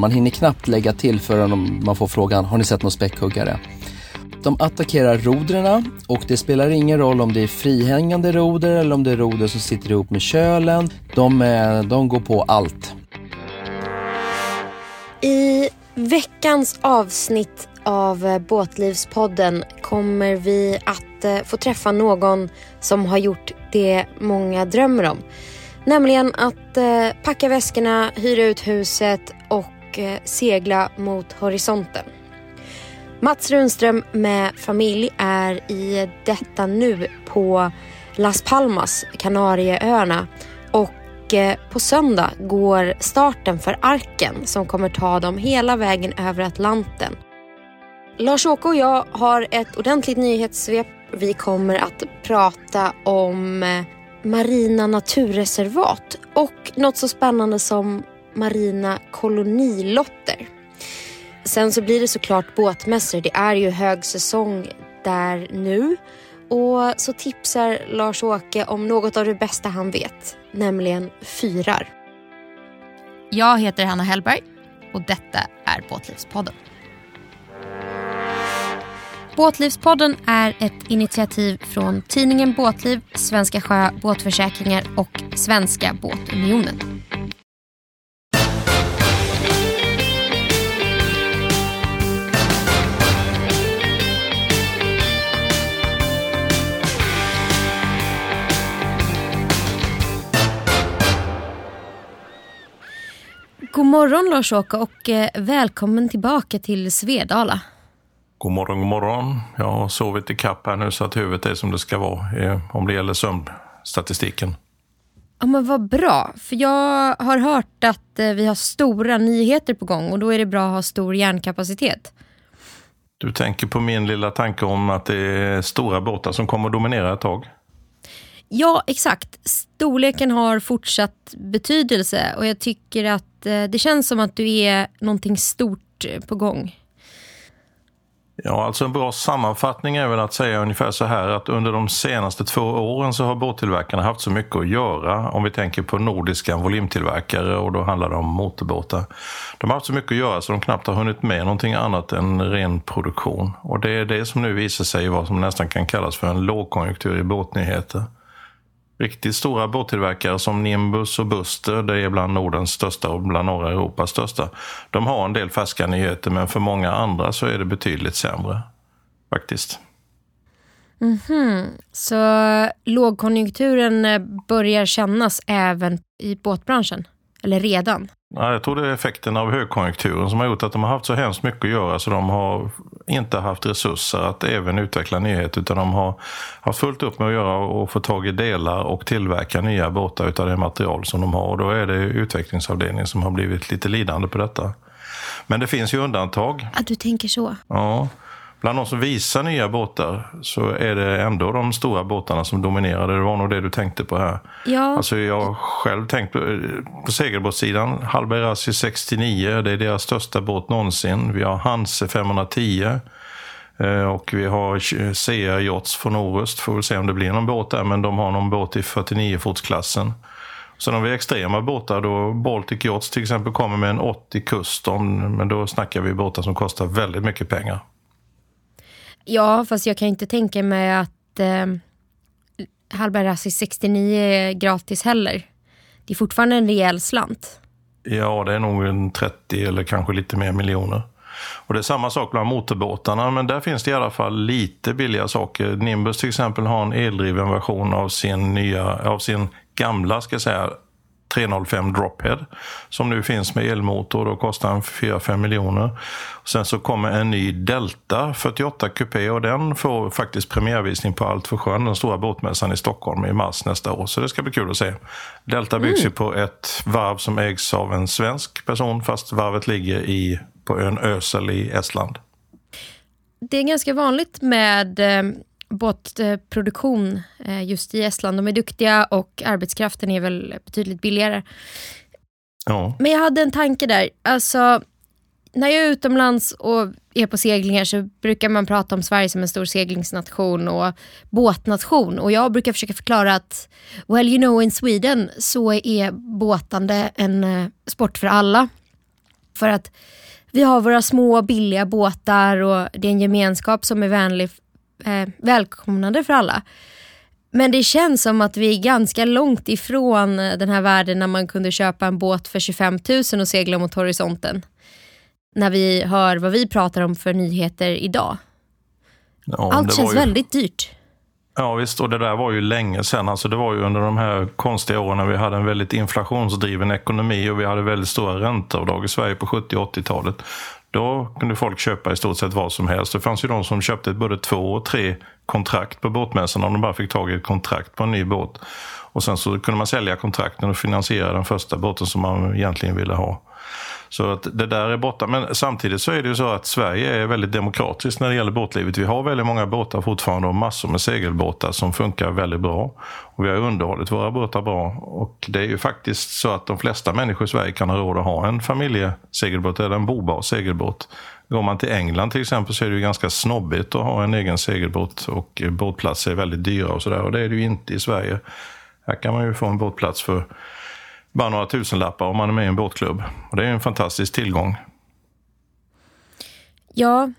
Man hinner knappt lägga till förrän man får frågan, har ni sett någon späckhuggare? De attackerar rodren och det spelar ingen roll om det är frihängande roder eller om det är roder som sitter ihop med kölen. De, är, de går på allt. I veckans avsnitt av eh, Båtlivspodden kommer vi att eh, få träffa någon som har gjort det många drömmer om. Nämligen att packa väskorna, hyra ut huset och eh, segla mot horisonten. Mats Runström med familj är i detta nu på Las Palmas, Kanarieöarna och eh, på söndag går starten för Arken som kommer ta dem hela vägen över Atlanten. Lars-Åke och jag har ett ordentligt nyhetssvep. Vi kommer att prata om eh, marina naturreservat och något så spännande som marina kolonilotter. Sen så blir det såklart båtmässor. Det är ju högsäsong där nu. Och så tipsar Lars-Åke om något av det bästa han vet, nämligen fyrar. Jag heter Hanna Hellberg och detta är Båtlivspodden. Båtlivspodden är ett initiativ från tidningen Båtliv, Svenska Sjö Båtförsäkringar och Svenska Båtunionen. God morgon Lars-Åke och eh, välkommen tillbaka till Svedala. God morgon, god morgon. Jag har sovit i kapp här nu så att huvudet är som det ska vara eh, om det gäller sömnstatistiken. Ja, men vad bra, för jag har hört att eh, vi har stora nyheter på gång och då är det bra att ha stor hjärnkapacitet. Du tänker på min lilla tanke om att det är stora båtar som kommer att dominera ett tag? Ja, exakt. Storleken har fortsatt betydelse och jag tycker att eh, det känns som att du är någonting stort eh, på gång. Ja, alltså en bra sammanfattning är väl att säga ungefär så här att under de senaste två åren så har båttillverkarna haft så mycket att göra om vi tänker på nordiska volymtillverkare och då handlar det om motorbåtar. De har haft så mycket att göra så de knappt har hunnit med någonting annat än ren produktion. Och det är det som nu visar sig vad som nästan kan kallas för en lågkonjunktur i båtnyheter. Riktigt stora båttillverkare som Nimbus och Buster, det är bland Nordens största och bland norra Europas största. De har en del färska nyheter men för många andra så är det betydligt sämre. Faktiskt. Mm -hmm. Så lågkonjunkturen eh, börjar kännas även i båtbranschen? Eller redan? Ja, jag tror det är effekten av högkonjunkturen som har gjort att de har haft så hemskt mycket att göra så de har inte haft resurser att även utveckla nyheter utan de har haft fullt upp med att göra och få tag i delar och tillverka nya båtar utav det material som de har. Och då är det utvecklingsavdelningen som har blivit lite lidande på detta. Men det finns ju undantag. Att du tänker så? Ja. Bland de som visar nya båtar så är det ändå de stora båtarna som dominerar. Det var nog det du tänkte på här. Ja. Alltså jag själv tänkt på, på segelbåtssidan. Hallberg Rassi 69, det är deras största båt någonsin. Vi har Hanse 510. Eh, och vi har CR Yachts från Orust. Får väl se om det blir någon båt där, men de har någon båt i 49-fotsklassen. Sen har vi extrema båtar då Baltic Yachts till exempel kommer med en 80 Custom. Men då snackar vi båtar som kostar väldigt mycket pengar. Ja, fast jag kan inte tänka mig att eh, Hallberg Rassi 69 är gratis heller. Det är fortfarande en rejäl slant. Ja, det är nog en 30 eller kanske lite mer miljoner. Och det är samma sak bland motorbåtarna, men där finns det i alla fall lite billiga saker. Nimbus till exempel har en eldriven version av sin, nya, av sin gamla, ska jag säga, 305 Drophead som nu finns med elmotor. Då kostar den 4-5 miljoner. Sen så kommer en ny Delta 48 Coupé och den får faktiskt premiärvisning på Allt för sjön, den stora båtmässan i Stockholm i mars nästa år. Så det ska bli kul att se. Delta byggs mm. ju på ett varv som ägs av en svensk person fast varvet ligger i, på ön Ösel i Estland. Det är ganska vanligt med eh, båtproduktion eh, just i Estland. De är duktiga och arbetskraften är väl betydligt billigare. Ja. Men jag hade en tanke där. Alltså, när jag är utomlands och är på seglingar så brukar man prata om Sverige som en stor seglingsnation och båtnation. Och jag brukar försöka förklara att, well you know in Sweden så är båtande en eh, sport för alla. För att vi har våra små billiga båtar och det är en gemenskap som är vänlig, eh, välkomnande för alla. Men det känns som att vi är ganska långt ifrån eh, den här världen när man kunde köpa en båt för 25 000 och segla mot horisonten. När vi hör vad vi pratar om för nyheter idag. Ja, Allt känns ju... väldigt dyrt. Ja visst, och det där var ju länge sedan. Alltså det var ju under de här konstiga åren när vi hade en väldigt inflationsdriven ekonomi och vi hade väldigt stora ränteavdrag i Sverige på 70 och 80-talet. Då kunde folk köpa i stort sett vad som helst. Det fanns ju de som köpte både två och tre kontrakt på båtmässan om de bara fick tag i ett kontrakt på en ny båt. Och sen så kunde man sälja kontrakten och finansiera den första båten som man egentligen ville ha. Så att det där är borta. Men samtidigt så är det ju så att Sverige är väldigt demokratiskt när det gäller båtlivet. Vi har väldigt många båtar fortfarande och massor med segelbåtar som funkar väldigt bra. Och vi har underhållit våra båtar bra. Och det är ju faktiskt så att de flesta människor i Sverige kan ha råd att ha en familjesegelbåt eller en bobar segelbåt. Går man till England till exempel så är det ju ganska snobbigt att ha en egen segelbåt och båtplatser är väldigt dyra och sådär. Och det är det ju inte i Sverige. Här kan man ju få en båtplats för bara några tusenlappar om man är med i en båtklubb. Och det är en fantastisk tillgång. Ja,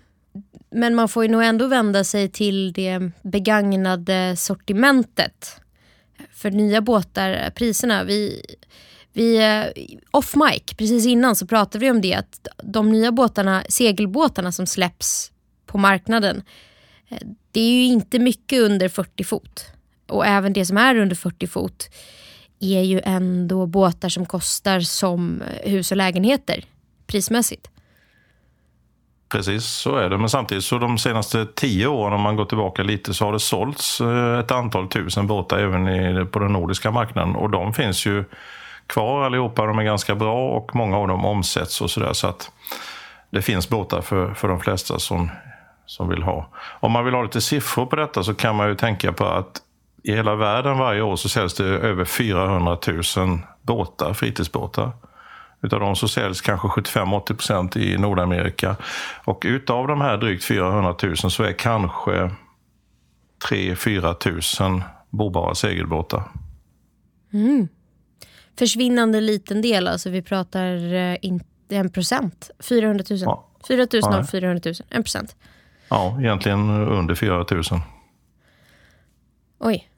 men man får ju nog ändå vända sig till det begagnade sortimentet. För nya båtar, priserna, vi, vi eh, off mic, precis innan så pratade vi om det att de nya båtarna, segelbåtarna som släpps på marknaden, eh, det är ju inte mycket under 40 fot. Och även det som är under 40 fot är ju ändå båtar som kostar som hus och lägenheter prismässigt. Precis, så är det. Men samtidigt så de senaste tio åren, om man går tillbaka lite, så har det sålts eh, ett antal tusen båtar även i, på den nordiska marknaden. Och de finns ju kvar allihopa. De är ganska bra och många av dem omsätts och sådär. Så att det finns båtar för, för de flesta som, som vill ha. Om man vill ha lite siffror på detta så kan man ju tänka på att i hela världen varje år så säljs det över 400 000 båtar, fritidsbåtar. Utav dem så säljs kanske 75-80 procent i Nordamerika. Och utav de här drygt 400 000 så är kanske 3-4 000 bobara segelbåtar. Mm. Försvinnande liten del, alltså vi pratar eh, inte en procent. 400 000. Ja. 4 000 av 400 000, en procent. Ja, egentligen under 4 000. Oj.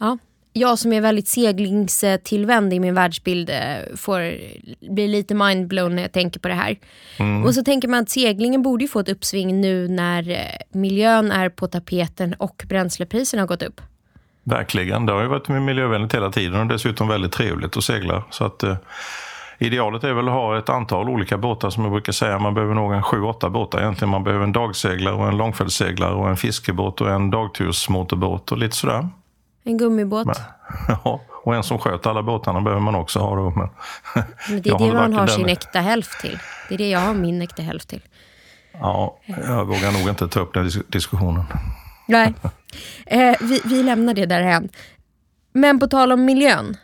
Ja. Jag som är väldigt seglingstillvänd i min världsbild eh, får bli lite mindblown när jag tänker på det här. Mm. Och så tänker man att seglingen borde få ett uppsving nu när eh, miljön är på tapeten och bränslepriserna har gått upp. Verkligen, det har ju varit miljövänligt hela tiden och dessutom väldigt trevligt att segla. Så att, eh, Idealet är väl att ha ett antal olika båtar som jag brukar säga. Man behöver nog en sju, åtta båtar egentligen. Man behöver en dagseglare och en långfältsseglare och en fiskebåt och en dagtursmotorbåt och lite sådär. En gummibåt? Men, ja, och en som sköter alla båtarna behöver man också ha då. Men, men det är det man har sin äkta hälft till. Det är det jag har min äkta hälft till. Ja, jag vågar nog inte ta upp den diskussionen. Nej, eh, vi, vi lämnar det därhän. Men på tal om miljön.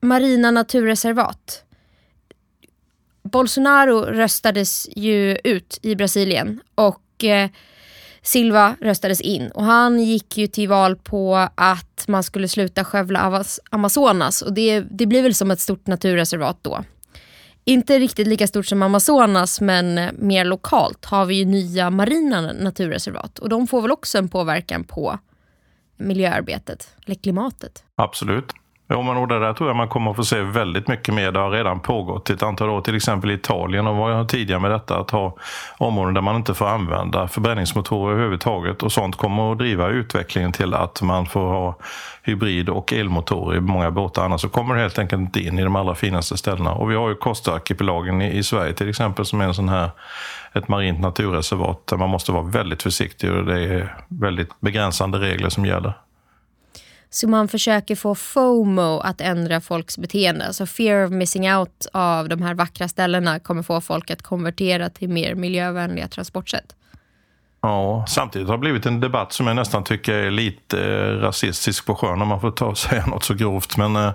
Marina naturreservat. Bolsonaro röstades ju ut i Brasilien och eh, Silva röstades in och han gick ju till val på att man skulle sluta skövla Amazonas och det, det blir väl som ett stort naturreservat då. Inte riktigt lika stort som Amazonas men mer lokalt har vi ju nya marina naturreservat och de får väl också en påverkan på miljöarbetet, eller klimatet. Absolut. Jo, men det där tror jag man kommer att få se väldigt mycket mer. Det har redan pågått ett antal år. Till exempel i Italien och var tidigare med detta att ha områden där man inte får använda förbränningsmotorer överhuvudtaget. Och sånt kommer att driva utvecklingen till att man får ha hybrid och elmotorer i många båtar. Annars så kommer det helt enkelt inte in i de allra finaste ställena. Och vi har ju Kosterarkipelagen i, i Sverige till exempel som är en sån här ett marint naturreservat där man måste vara väldigt försiktig och det är väldigt begränsande regler som gäller. Så man försöker få FOMO att ändra folks beteende. så fear of missing out av de här vackra ställena kommer få folk att konvertera till mer miljövänliga transportsätt. Ja, samtidigt har det blivit en debatt som jag nästan tycker är lite eh, rasistisk på sjön om man får ta och säga något så grovt. Men eh,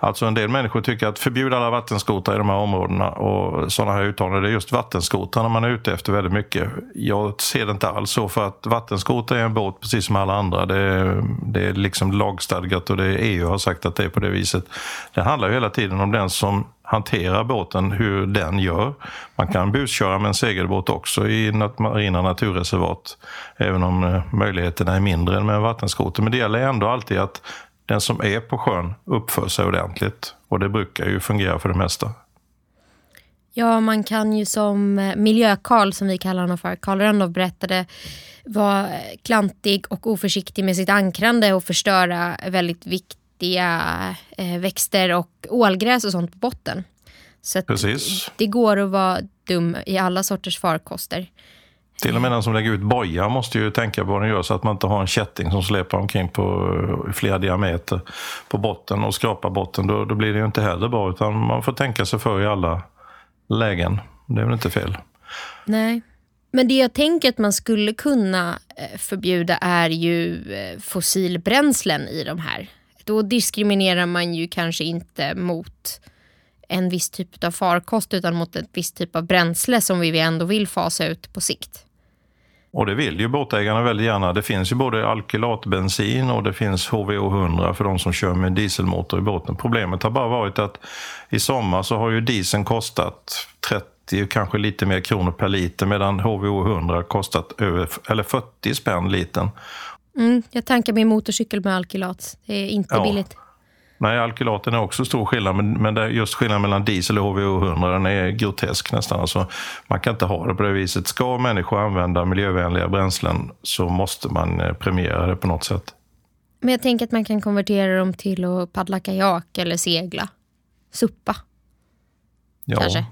alltså en del människor tycker att förbjuda alla vattenskotrar i de här områdena och sådana här uttalanden. Det är just vattenskotrarna man är ute efter väldigt mycket. Jag ser det inte alls så för att vattenskoter är en båt precis som alla andra. Det är, det är liksom lagstadgat och det är EU har sagt att det är på det viset. Det handlar ju hela tiden om den som hanterar båten, hur den gör. Man kan busköra med en segelbåt också i marina naturreservat, även om eh, möjligheterna är mindre än med en vattenskoter. Men det gäller ändå alltid att den som är på sjön uppför sig ordentligt. Och det brukar ju fungera för det mesta. Ja, man kan ju som eh, miljökarl, som vi kallar honom för, Karl Rönnov berättade, vara klantig och oförsiktig med sitt ankrande och förstöra väldigt viktigt eh, växter och ålgräs och sånt på botten. Så Precis. det går att vara dum i alla sorters farkoster. Till och med den som lägger ut boja måste ju tänka på vad den gör så att man inte har en kätting som släpar omkring på flera diameter på botten och skrapar botten. Då, då blir det ju inte heller bra utan man får tänka sig för i alla lägen. Det är väl inte fel. Nej. Men det jag tänker att man skulle kunna eh, förbjuda är ju eh, fossilbränslen i de här. Då diskriminerar man ju kanske inte mot en viss typ av farkost utan mot ett visst typ av bränsle som vi ändå vill fasa ut på sikt. Och det vill ju båtägarna väldigt gärna. Det finns ju både alkylatbensin och det finns HVO100 för de som kör med dieselmotor i båten. Problemet har bara varit att i sommar så har ju dieseln kostat 30, kanske lite mer kronor per liter medan HVO100 kostat över, eller 40 spänn litern. Mm, jag tankar min motorcykel med alkylat. Det är inte ja. billigt. Nej, alkylaten är också stor skillnad, men, men just skillnaden mellan diesel och HVO100 den är grotesk nästan. Alltså, man kan inte ha det på det viset. Ska människor använda miljövänliga bränslen så måste man eh, premiera det på något sätt. Men jag tänker att man kan konvertera dem till att paddla kajak eller segla. Suppa. Ja, Kanske.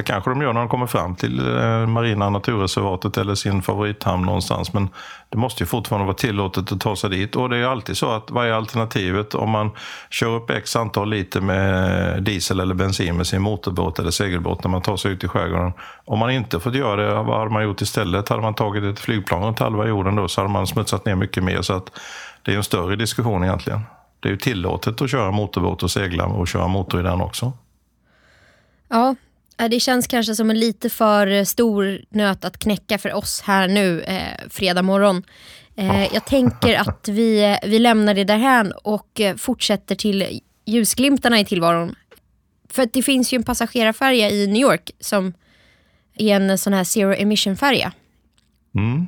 Det kanske de gör när de kommer fram till eh, marina naturreservatet eller sin favorithamn någonstans. Men det måste ju fortfarande vara tillåtet att ta sig dit. Och det är alltid så att vad är alternativet? Om man kör upp x antal liter med diesel eller bensin med sin motorbåt eller segelbåt när man tar sig ut i skärgården. Om man inte fått göra det, vad hade man gjort istället? Hade man tagit ett flygplan runt halva jorden då så hade man smutsat ner mycket mer. Så att det är en större diskussion egentligen. Det är ju tillåtet att köra motorbåt och segla och köra motor i den också. Ja, det känns kanske som en lite för stor nöt att knäcka för oss här nu eh, fredag morgon. Eh, jag tänker att vi, vi lämnar det därhän och eh, fortsätter till ljusglimtarna i tillvaron. För det finns ju en passagerarfärja i New York som är en sån här zero emission-färja. Mm.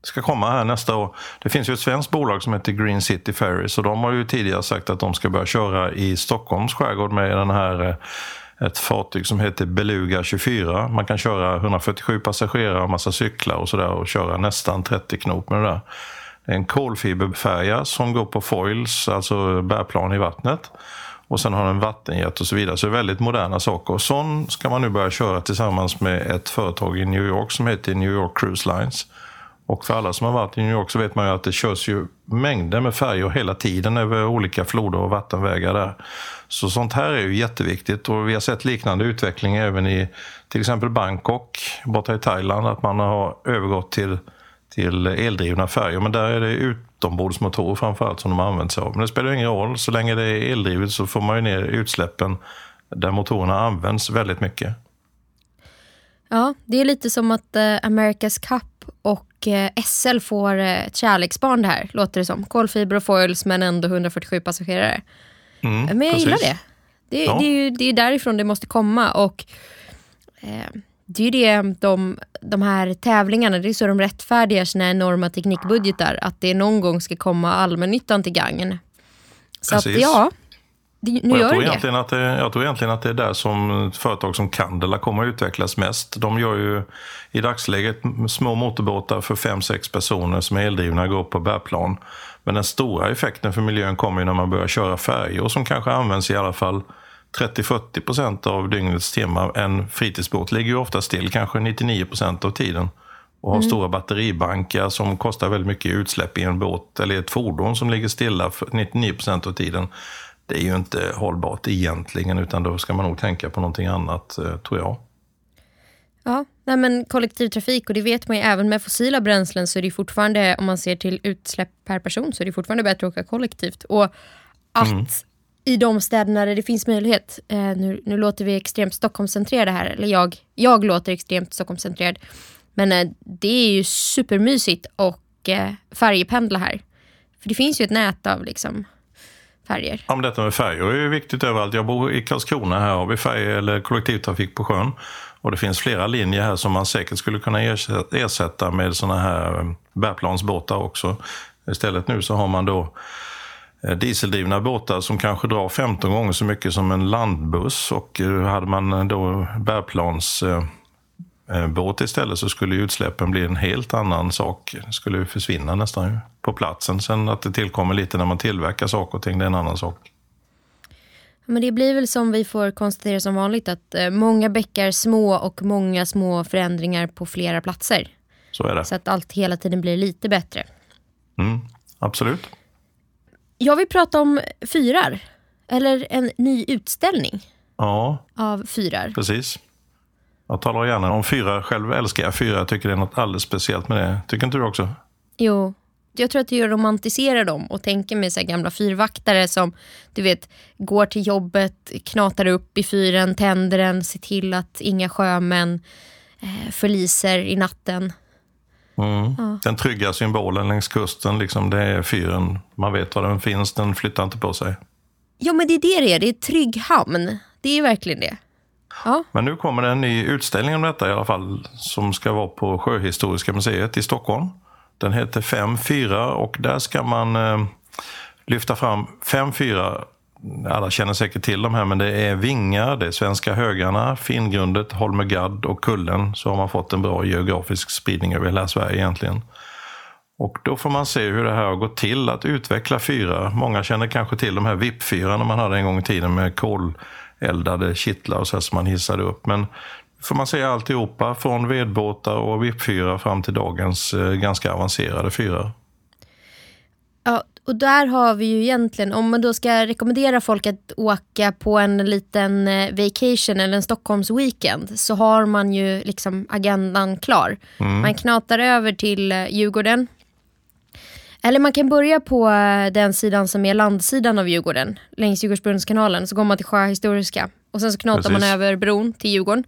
Det ska komma här nästa år. Det finns ju ett svenskt bolag som heter Green City Ferries och de har ju tidigare sagt att de ska börja köra i Stockholms skärgård med den här eh, ett fartyg som heter Beluga 24. Man kan köra 147 passagerare och massa cyklar och sådär och köra nästan 30 knop med det där. Det är en kolfiberfärja som går på foils, alltså bärplan i vattnet. Och sen har den vattenjet och så vidare. Så det är väldigt moderna saker. Och sån ska man nu börja köra tillsammans med ett företag i New York som heter New York Cruise Lines. Och för alla som har varit i New York så vet man ju att det körs ju mängder med färjor hela tiden över olika floder och vattenvägar där. Så sånt här är ju jätteviktigt och vi har sett liknande utveckling även i till exempel Bangkok borta i Thailand, att man har övergått till, till eldrivna färjor. Men där är det utombordsmotorer framförallt som de har använt sig av. Men det spelar ingen roll, så länge det är eldrivet så får man ju ner utsläppen där motorerna används väldigt mycket. Ja, det är lite som att eh, America's Cup och eh, SL får eh, ett kärleksbarn det här, låter det som. Kolfiber och foils men ändå 147 passagerare. Mm, men jag precis. gillar det. Det, ja. det, är ju det är därifrån det måste komma. Och eh, Det är ju det de, de här tävlingarna, det är så de rättfärdigar sina enorma teknikbudgetar. Att det någon gång ska komma allmännyttan till gagn. Så att ja, det, nu jag, gör tror det. Egentligen att det. Jag tror egentligen att det är där som företag som Candela kommer att utvecklas mest. De gör ju i dagsläget små motorbåtar för fem sex personer som är eldrivna går på bärplan. Men den stora effekten för miljön kommer när man börjar köra färjor som kanske används i alla fall 30-40 procent av dygnets timmar. En fritidsbåt ligger ju ofta still, kanske 99 procent av tiden och har mm. stora batteribankar som kostar väldigt mycket utsläpp i en båt eller ett fordon som ligger stilla för 99 procent av tiden. Det är ju inte hållbart egentligen utan då ska man nog tänka på någonting annat, eh, tror jag. Ja, nej men kollektivtrafik och det vet man ju även med fossila bränslen så är det fortfarande, om man ser till utsläpp per person, så är det fortfarande bättre att åka kollektivt. Och att mm. i de städerna där det finns möjlighet, eh, nu, nu låter vi extremt Stockholmscentrerade här, eller jag, jag låter extremt Stockholmscentrerad, men eh, det är ju supermysigt och eh, färjependla här. För det finns ju ett nät av liksom färger? Ja, men detta med färger är ju viktigt överallt. Jag bor i Karlskrona. Här har vi färger eller kollektivtrafik på sjön. Och det finns flera linjer här som man säkert skulle kunna ersätta med såna här eh, bärplansbåtar också. Istället nu så har man då eh, dieseldrivna båtar som kanske drar 15 gånger så mycket som en landbuss. Och eh, hade man då bärplans bärplansbåt istället så skulle utsläppen bli en helt annan sak. Det skulle försvinna nästan på platsen. Sen att det tillkommer lite när man tillverkar saker och ting, det är en annan sak. Men det blir väl som vi får konstatera som vanligt att eh, många bäckar små och många små förändringar på flera platser. Så är det. Så att allt hela tiden blir lite bättre. Mm, absolut. Jag vill prata om fyrar. Eller en ny utställning ja, av fyrar. Precis. Jag talar gärna om fyrar. Själv älskar jag fyrar. Jag tycker det är något alldeles speciellt med det. Tycker inte du också? Jo, jag tror att jag romantiserar dem och tänker mig så gamla fyrvaktare som du vet går till jobbet, knatar upp i fyren, tänder den, ser till att inga sjömän eh, förliser i natten. Mm. Ja. Den trygga symbolen längs kusten, liksom, det är fyren. Man vet var den finns, den flyttar inte på sig. Ja, men det är det det är. Det är trygg hamn. Det är verkligen det. Ja. Men nu kommer det en ny utställning om detta i alla fall, som ska vara på Sjöhistoriska museet i Stockholm. Den heter 5-4 och där ska man eh, lyfta fram 5-4 alla känner säkert till de här, men det är Vingar, det är Svenska högarna, Finngrundet, Holmögadd och Kullen. Så har man fått en bra geografisk spridning över hela Sverige egentligen. Och då får man se hur det här har gått till att utveckla fyrar. Många känner kanske till de här VIP-fyrarna man hade en gång i tiden med kol koleldade kittlar och så som man hissade upp. Men får man säga alltihopa från vedbåtar och vippfyrar fram till dagens eh, ganska avancerade fyrar. Ja, och där har vi ju egentligen, om man då ska rekommendera folk att åka på en liten eh, vacation eller en Stockholms weekend så har man ju liksom agendan klar. Mm. Man knatar över till eh, Djurgården. Eller man kan börja på den sidan som är landsidan av Djurgården, längs Djurgårdsbrunnskanalen. Så går man till Sjöhistoriska och sen så knatar Precis. man över bron till Djurgården.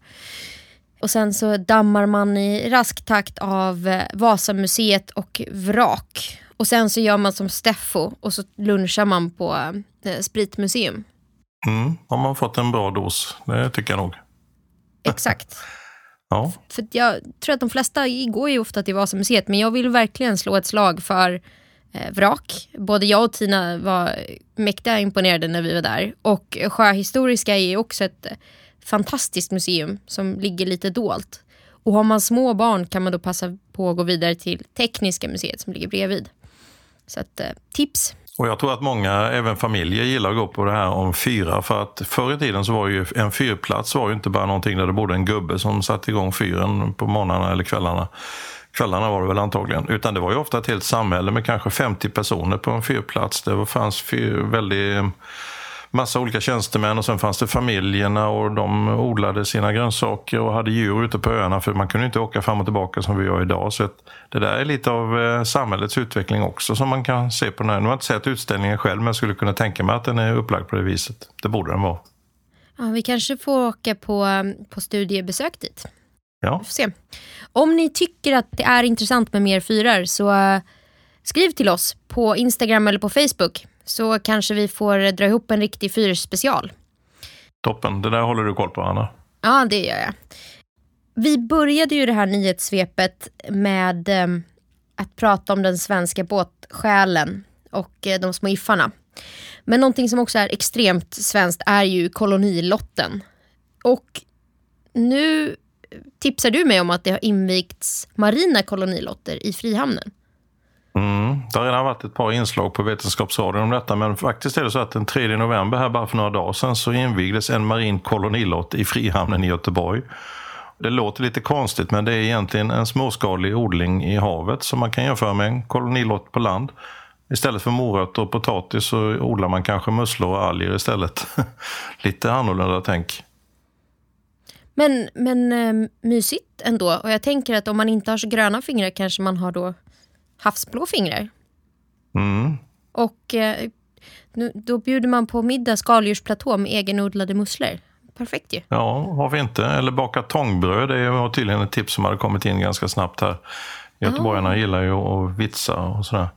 Och sen så dammar man i rask takt av eh, Vasamuseet och vrak. Och sen så gör man som Steffo och så lunchar man på eh, Spritmuseum. Mm, har man fått en bra dos, det tycker jag nog. Exakt. ja. För jag tror att de flesta går ju ofta till Vasamuseet men jag vill verkligen slå ett slag för eh, Eh, vrak. Både jag och Tina var mäktiga imponerade när vi var där. Och Sjöhistoriska är också ett eh, fantastiskt museum som ligger lite dolt. Och har man små barn kan man då passa på att gå vidare till Tekniska museet som ligger bredvid. Så att, eh, tips! Och jag tror att många, även familjer, gillar att gå på det här om fyra. För att förr i tiden så var ju en fyrplats var ju inte bara någonting där det bodde en gubbe som satte igång fyren på morgnarna eller kvällarna. Kvällarna var det väl antagligen. Utan det var ju ofta ett helt samhälle med kanske 50 personer på en fyrplats. Det fanns fyr, väldigt massa olika tjänstemän och sen fanns det familjerna och de odlade sina grönsaker och hade djur ute på öarna för man kunde inte åka fram och tillbaka som vi gör idag. Så det där är lite av eh, samhällets utveckling också som man kan se på den här. Nu har jag inte sett utställningen själv men jag skulle kunna tänka mig att den är upplagd på det viset. Det borde den vara. Ja, vi kanske får åka på, eh, på studiebesök dit. Ja. Vi får se. Om ni tycker att det är intressant med mer fyrar så uh, skriv till oss på Instagram eller på Facebook så kanske vi får dra ihop en riktig fyrspecial. Toppen, det där håller du koll på Anna. Ja, det gör jag. Vi började ju det här nyhetssvepet med eh, att prata om den svenska båtsjälen och eh, de små iffarna. Men någonting som också är extremt svenskt är ju kolonilotten. Och nu tipsar du mig om att det har invigts marina kolonilotter i Frihamnen. Mm, det har redan varit ett par inslag på Vetenskapsradion om detta men faktiskt är det så att den 3 november här bara för några dagar sedan så invigdes en marin kolonilott i Frihamnen i Göteborg. Det låter lite konstigt men det är egentligen en småskalig odling i havet som man kan jämföra med en kolonilott på land. Istället för morötter och potatis så odlar man kanske musslor och alger istället. lite annorlunda tänk. Men, men eh, mysigt ändå. Och jag tänker att om man inte har så gröna fingrar kanske man har då havsblå fingrar. Mm. Och eh, nu, då bjuder man på middag skaldjursplatå med egenodlade musslor. Perfekt ju. Ja, varför inte? Eller baka tångbröd. Det var tydligen ett tips som hade kommit in ganska snabbt här. Göteborgarna oh. gillar ju att vitsa och sådär.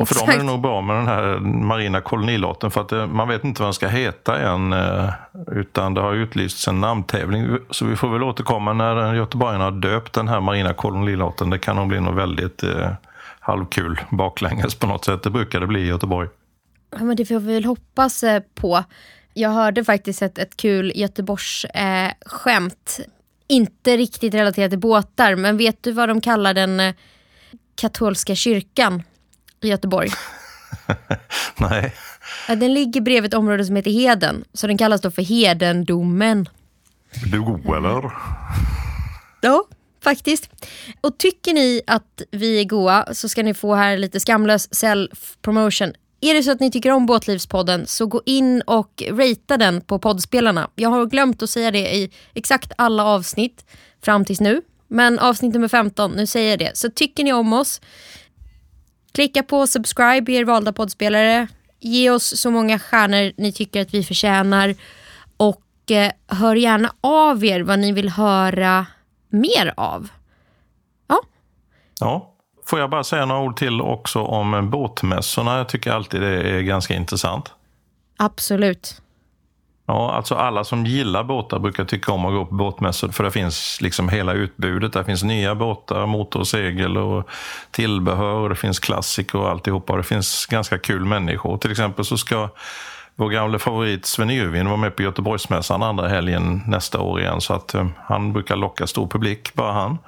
Och för dem är det nog bra med den här marina kolonilotten för att det, man vet inte vad den ska heta än. eh, Utan det har utlysts en namntävling. Så vi får väl återkomma när göteborgarna har döpt den här marina kolonilotten. Det kan nog bli något väldigt eh, halvkul baklänges på något sätt. Det brukar det bli i Göteborg. Ja, men det får vi väl hoppas eh, på. Jag hörde faktiskt ett, ett kul Göteborgs eh. Inte riktigt relaterat till båtar, men vet du vad de kallar den eh, katolska kyrkan i Göteborg? Nej, den ligger bredvid ett område som heter Heden, så den kallas då för Hedendomen. du god eller? Ja, faktiskt. Och tycker ni att vi är goa så ska ni få här lite skamlös self-promotion. Är det så att ni tycker om Båtlivspodden så gå in och ratea den på poddspelarna. Jag har glömt att säga det i exakt alla avsnitt fram tills nu. Men avsnitt nummer 15, nu säger jag det. Så tycker ni om oss, klicka på subscribe i er valda poddspelare. Ge oss så många stjärnor ni tycker att vi förtjänar. Och eh, hör gärna av er vad ni vill höra mer av. Ja, Ja. Får jag bara säga några ord till också om båtmässorna? Jag tycker alltid det är ganska intressant. absolut. Ja, alltså alla som gillar båtar brukar tycka om att gå på båtmässor för det finns liksom hela utbudet. Där finns nya båtar, motor och segel och tillbehör det finns klassiker och alltihopa. Och det finns ganska kul människor. Till exempel så ska vår gamla favorit Sven Yrvin vara med på Göteborgsmässan andra helgen nästa år igen. Så att eh, han brukar locka stor publik, bara han.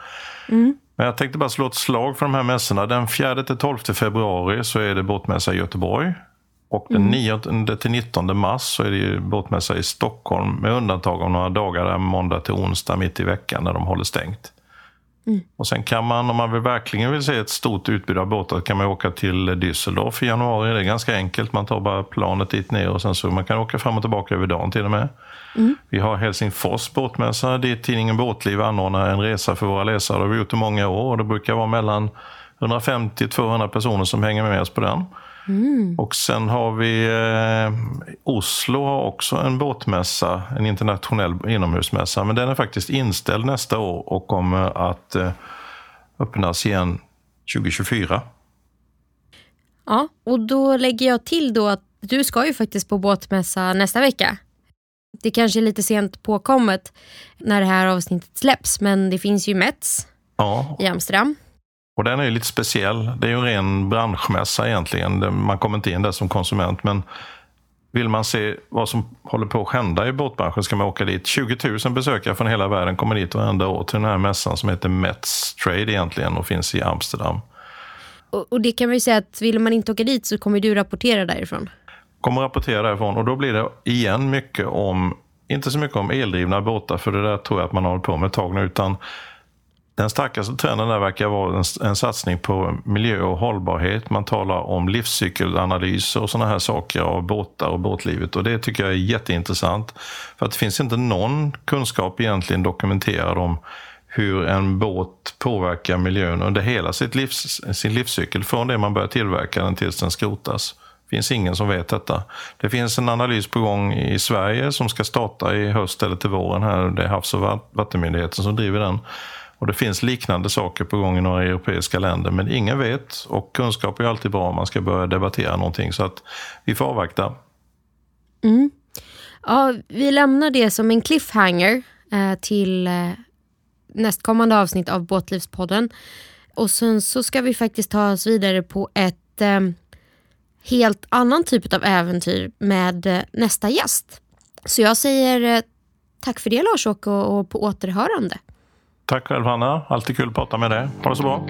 Men jag tänkte bara slå ett slag för de här mässorna. Den 4-12 februari så är det båtmässa i Göteborg. Och den 9 till 19 mars så är det ju båtmässa i Stockholm med undantag av några dagar där måndag till onsdag mitt i veckan när de håller stängt. Och sen kan man, om man vill, verkligen vill se ett stort utbud av båtar, kan man åka till Düsseldorf i januari. Det är ganska enkelt. Man tar bara planet dit ner och sen så man kan åka fram och tillbaka över dagen till och med. Vi har Helsingfors båtmässa dit tidningen Båtliv anordnar en resa för våra läsare. Det har vi gjort i många år och det brukar vara mellan 150-200 personer som hänger med oss på den. Och sen har vi eh, Oslo har också en båtmässa, en internationell inomhusmässa. Men den är faktiskt inställd nästa år och kommer att eh, öppnas igen 2024. Ja, och då lägger jag till då att du ska ju faktiskt på båtmässa nästa vecka. Det kanske är lite sent påkommet när det här avsnittet släpps, men det finns ju Mets Ja, i Amsterdam. Och den är lite speciell. Det är ju en ren branschmässa egentligen. Man kommer inte in där som konsument. Men vill man se vad som håller på att hända i båtbranschen ska man åka dit. 20 000 besökare från hela världen kommer dit varenda år till den här mässan som heter Mets Trade egentligen och finns i Amsterdam. Och, och det kan vi säga att vill man inte åka dit så kommer du rapportera därifrån. kommer rapportera därifrån och då blir det igen mycket om, inte så mycket om eldrivna båtar för det där tror jag att man har hållit på med ett tag nu utan den starkaste trenden där verkar vara en, en satsning på miljö och hållbarhet. Man talar om livscykelanalyser och sådana här saker av båtar och båtlivet och det tycker jag är jätteintressant. För att det finns inte någon kunskap egentligen dokumenterad om hur en båt påverkar miljön under hela sitt livs, sin livscykel. Från det man börjar tillverka den tills den skrotas. Det finns ingen som vet detta. Det finns en analys på gång i Sverige som ska starta i höst eller till våren. här. Det är Havs och vattenmyndigheten som driver den. Och Det finns liknande saker på gång i några europeiska länder, men ingen vet. Och kunskap är alltid bra om man ska börja debattera någonting. Så att vi får avvakta. Mm. Ja, vi lämnar det som en cliffhanger eh, till eh, nästkommande avsnitt av Båtlivspodden. Och sen så ska vi faktiskt ta oss vidare på ett eh, helt annan typ av äventyr med eh, nästa gäst. Så jag säger eh, tack för det Lars-Åke och, och på återhörande. Tack själv Hanna, alltid kul att prata med dig. Ha det så bra.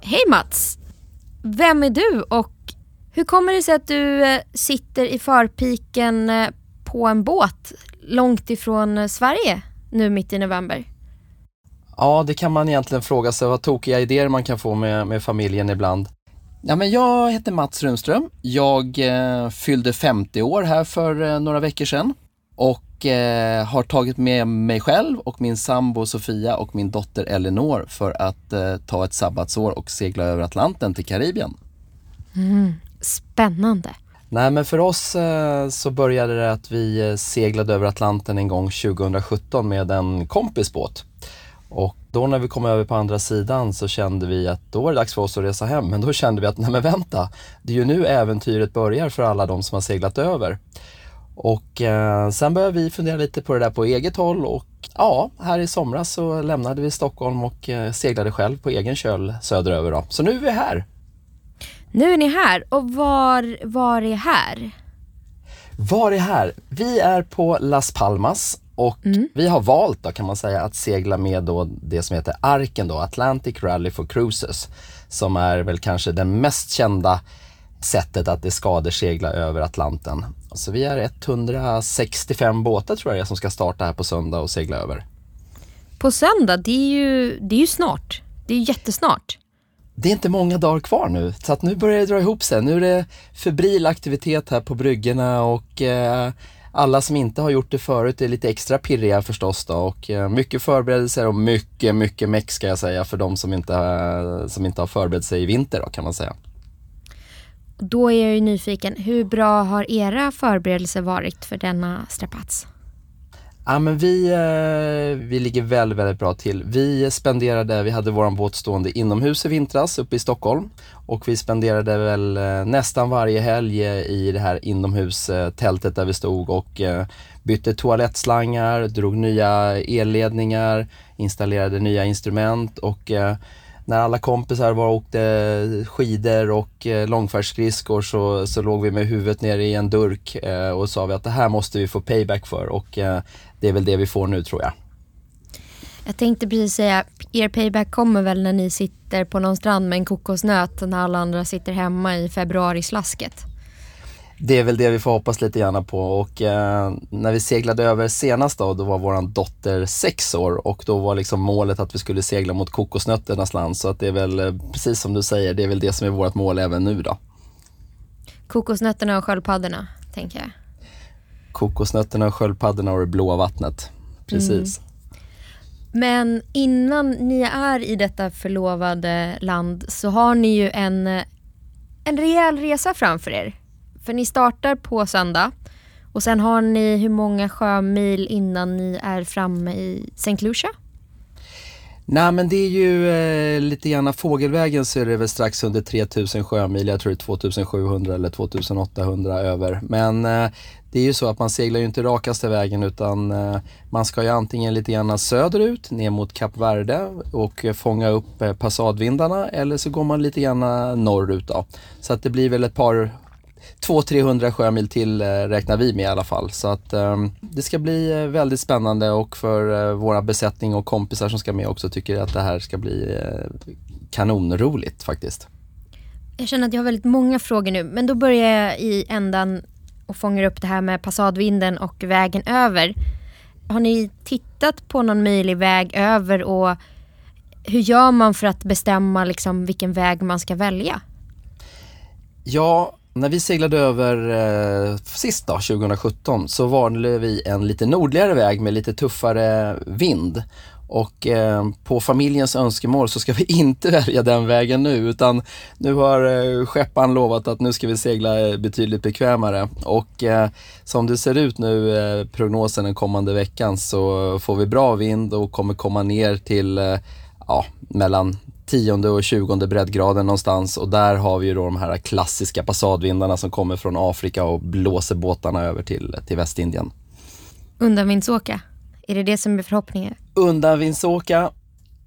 Hej Mats! Vem är du och hur kommer det sig att du eh, sitter i förpiken eh, på en båt långt ifrån eh, Sverige nu mitt i november? Ja, det kan man egentligen fråga sig vad tokiga idéer man kan få med, med familjen ibland. Ja, men jag heter Mats Runström. Jag eh, fyllde 50 år här för eh, några veckor sedan och eh, har tagit med mig själv och min sambo Sofia och min dotter Elinor för att eh, ta ett sabbatsår och segla över Atlanten till Karibien. Spännande. Nej, men för oss eh, så började det att vi eh, seglade över Atlanten en gång 2017 med en kompisbåt. Och då när vi kom över på andra sidan så kände vi att då var det dags för oss att resa hem. Men då kände vi att, nej men vänta, det är ju nu äventyret börjar för alla de som har seglat över. Och eh, sen började vi fundera lite på det där på eget håll och ja, här i somras så lämnade vi Stockholm och eh, seglade själv på egen köl söderöver. Då. Så nu är vi här. Nu är ni här och var, var är här? Var är här? Vi är på Las Palmas och mm. vi har valt då kan man säga att segla med då det som heter Arken då, Atlantic Rally for Cruises. Som är väl kanske den mest kända sättet att det skadesegla över Atlanten. Så vi är 165 båtar tror jag som ska starta här på söndag och segla över. På söndag? Det är ju, det är ju snart. Det är jättesnart. Det är inte många dagar kvar nu, så att nu börjar det dra ihop sig. Nu är det febril aktivitet här på bryggorna och eh, alla som inte har gjort det förut är lite extra pirriga förstås då och eh, mycket förberedelser och mycket, mycket meck ska jag säga för de som inte, eh, som inte har förberett sig i vinter då kan man säga. Då är jag ju nyfiken, hur bra har era förberedelser varit för denna strapats? Ja, men vi, eh, vi ligger väldigt, väldigt bra till. Vi spenderade, vi hade våran båt stående inomhus i vintras uppe i Stockholm och vi spenderade väl eh, nästan varje helg eh, i det här inomhustältet där vi stod och eh, bytte toalettslangar, drog nya elledningar, installerade nya instrument och eh, när alla kompisar var och åkte skidor och eh, långfärdsskridskor så, så låg vi med huvudet nere i en durk eh, och sa vi att det här måste vi få payback för och eh, det är väl det vi får nu tror jag. Jag tänkte precis säga, er payback kommer väl när ni sitter på någon strand med en kokosnöt när alla andra sitter hemma i februarislasket? det är väl det vi får hoppas lite grann på och eh, när vi seglade över senast då, då var våran dotter sex år och då var liksom målet att vi skulle segla mot kokosnötternas land så att det är väl eh, precis som du säger, det är väl det som är vårt mål även nu då. Kokosnötterna och sköldpaddorna, tänker jag. Kokosnötterna och sköldpaddorna och det blåa vattnet, precis. Mm. Men innan ni är i detta förlovade land så har ni ju en, en rejäl resa framför er. För ni startar på söndag och sen har ni hur många sjömil innan ni är framme i St. Lucia? Nej men det är ju eh, lite grann fågelvägen så är det väl strax under 3000 sjömil, jag tror det är 2700 eller 2800 över. Men eh, det är ju så att man seglar ju inte rakaste vägen utan eh, man ska ju antingen lite grann söderut ner mot Kap Verde och fånga upp eh, passadvindarna eller så går man lite grann norrut då. Så att det blir väl ett par 200-300 sjömil till eh, räknar vi med i alla fall. Så att um, det ska bli eh, väldigt spännande och för uh, våra besättning och kompisar som ska med också tycker att det här ska bli kanonroligt faktiskt. Jag känner att jag har väldigt många frågor nu men då börjar jag i ändan och fångar upp det här med passadvinden och vägen över. Har ni tittat på någon möjlig väg över och hur gör man för att bestämma liksom vilken väg man ska välja? Ja, när vi seglade över eh, sist då, 2017, så valde vi en lite nordligare väg med lite tuffare vind. Och eh, på familjens önskemål så ska vi inte välja den vägen nu utan nu har eh, skepparen lovat att nu ska vi segla eh, betydligt bekvämare. Och eh, som det ser ut nu, eh, prognosen den kommande veckan, så får vi bra vind och kommer komma ner till eh, ja, mellan tionde och tjugonde breddgraden någonstans och där har vi ju då de här klassiska passadvindarna som kommer från Afrika och blåser båtarna över till, till Västindien. Undanvindsåka, är det det som är förhoppningen? Undanvindsåka,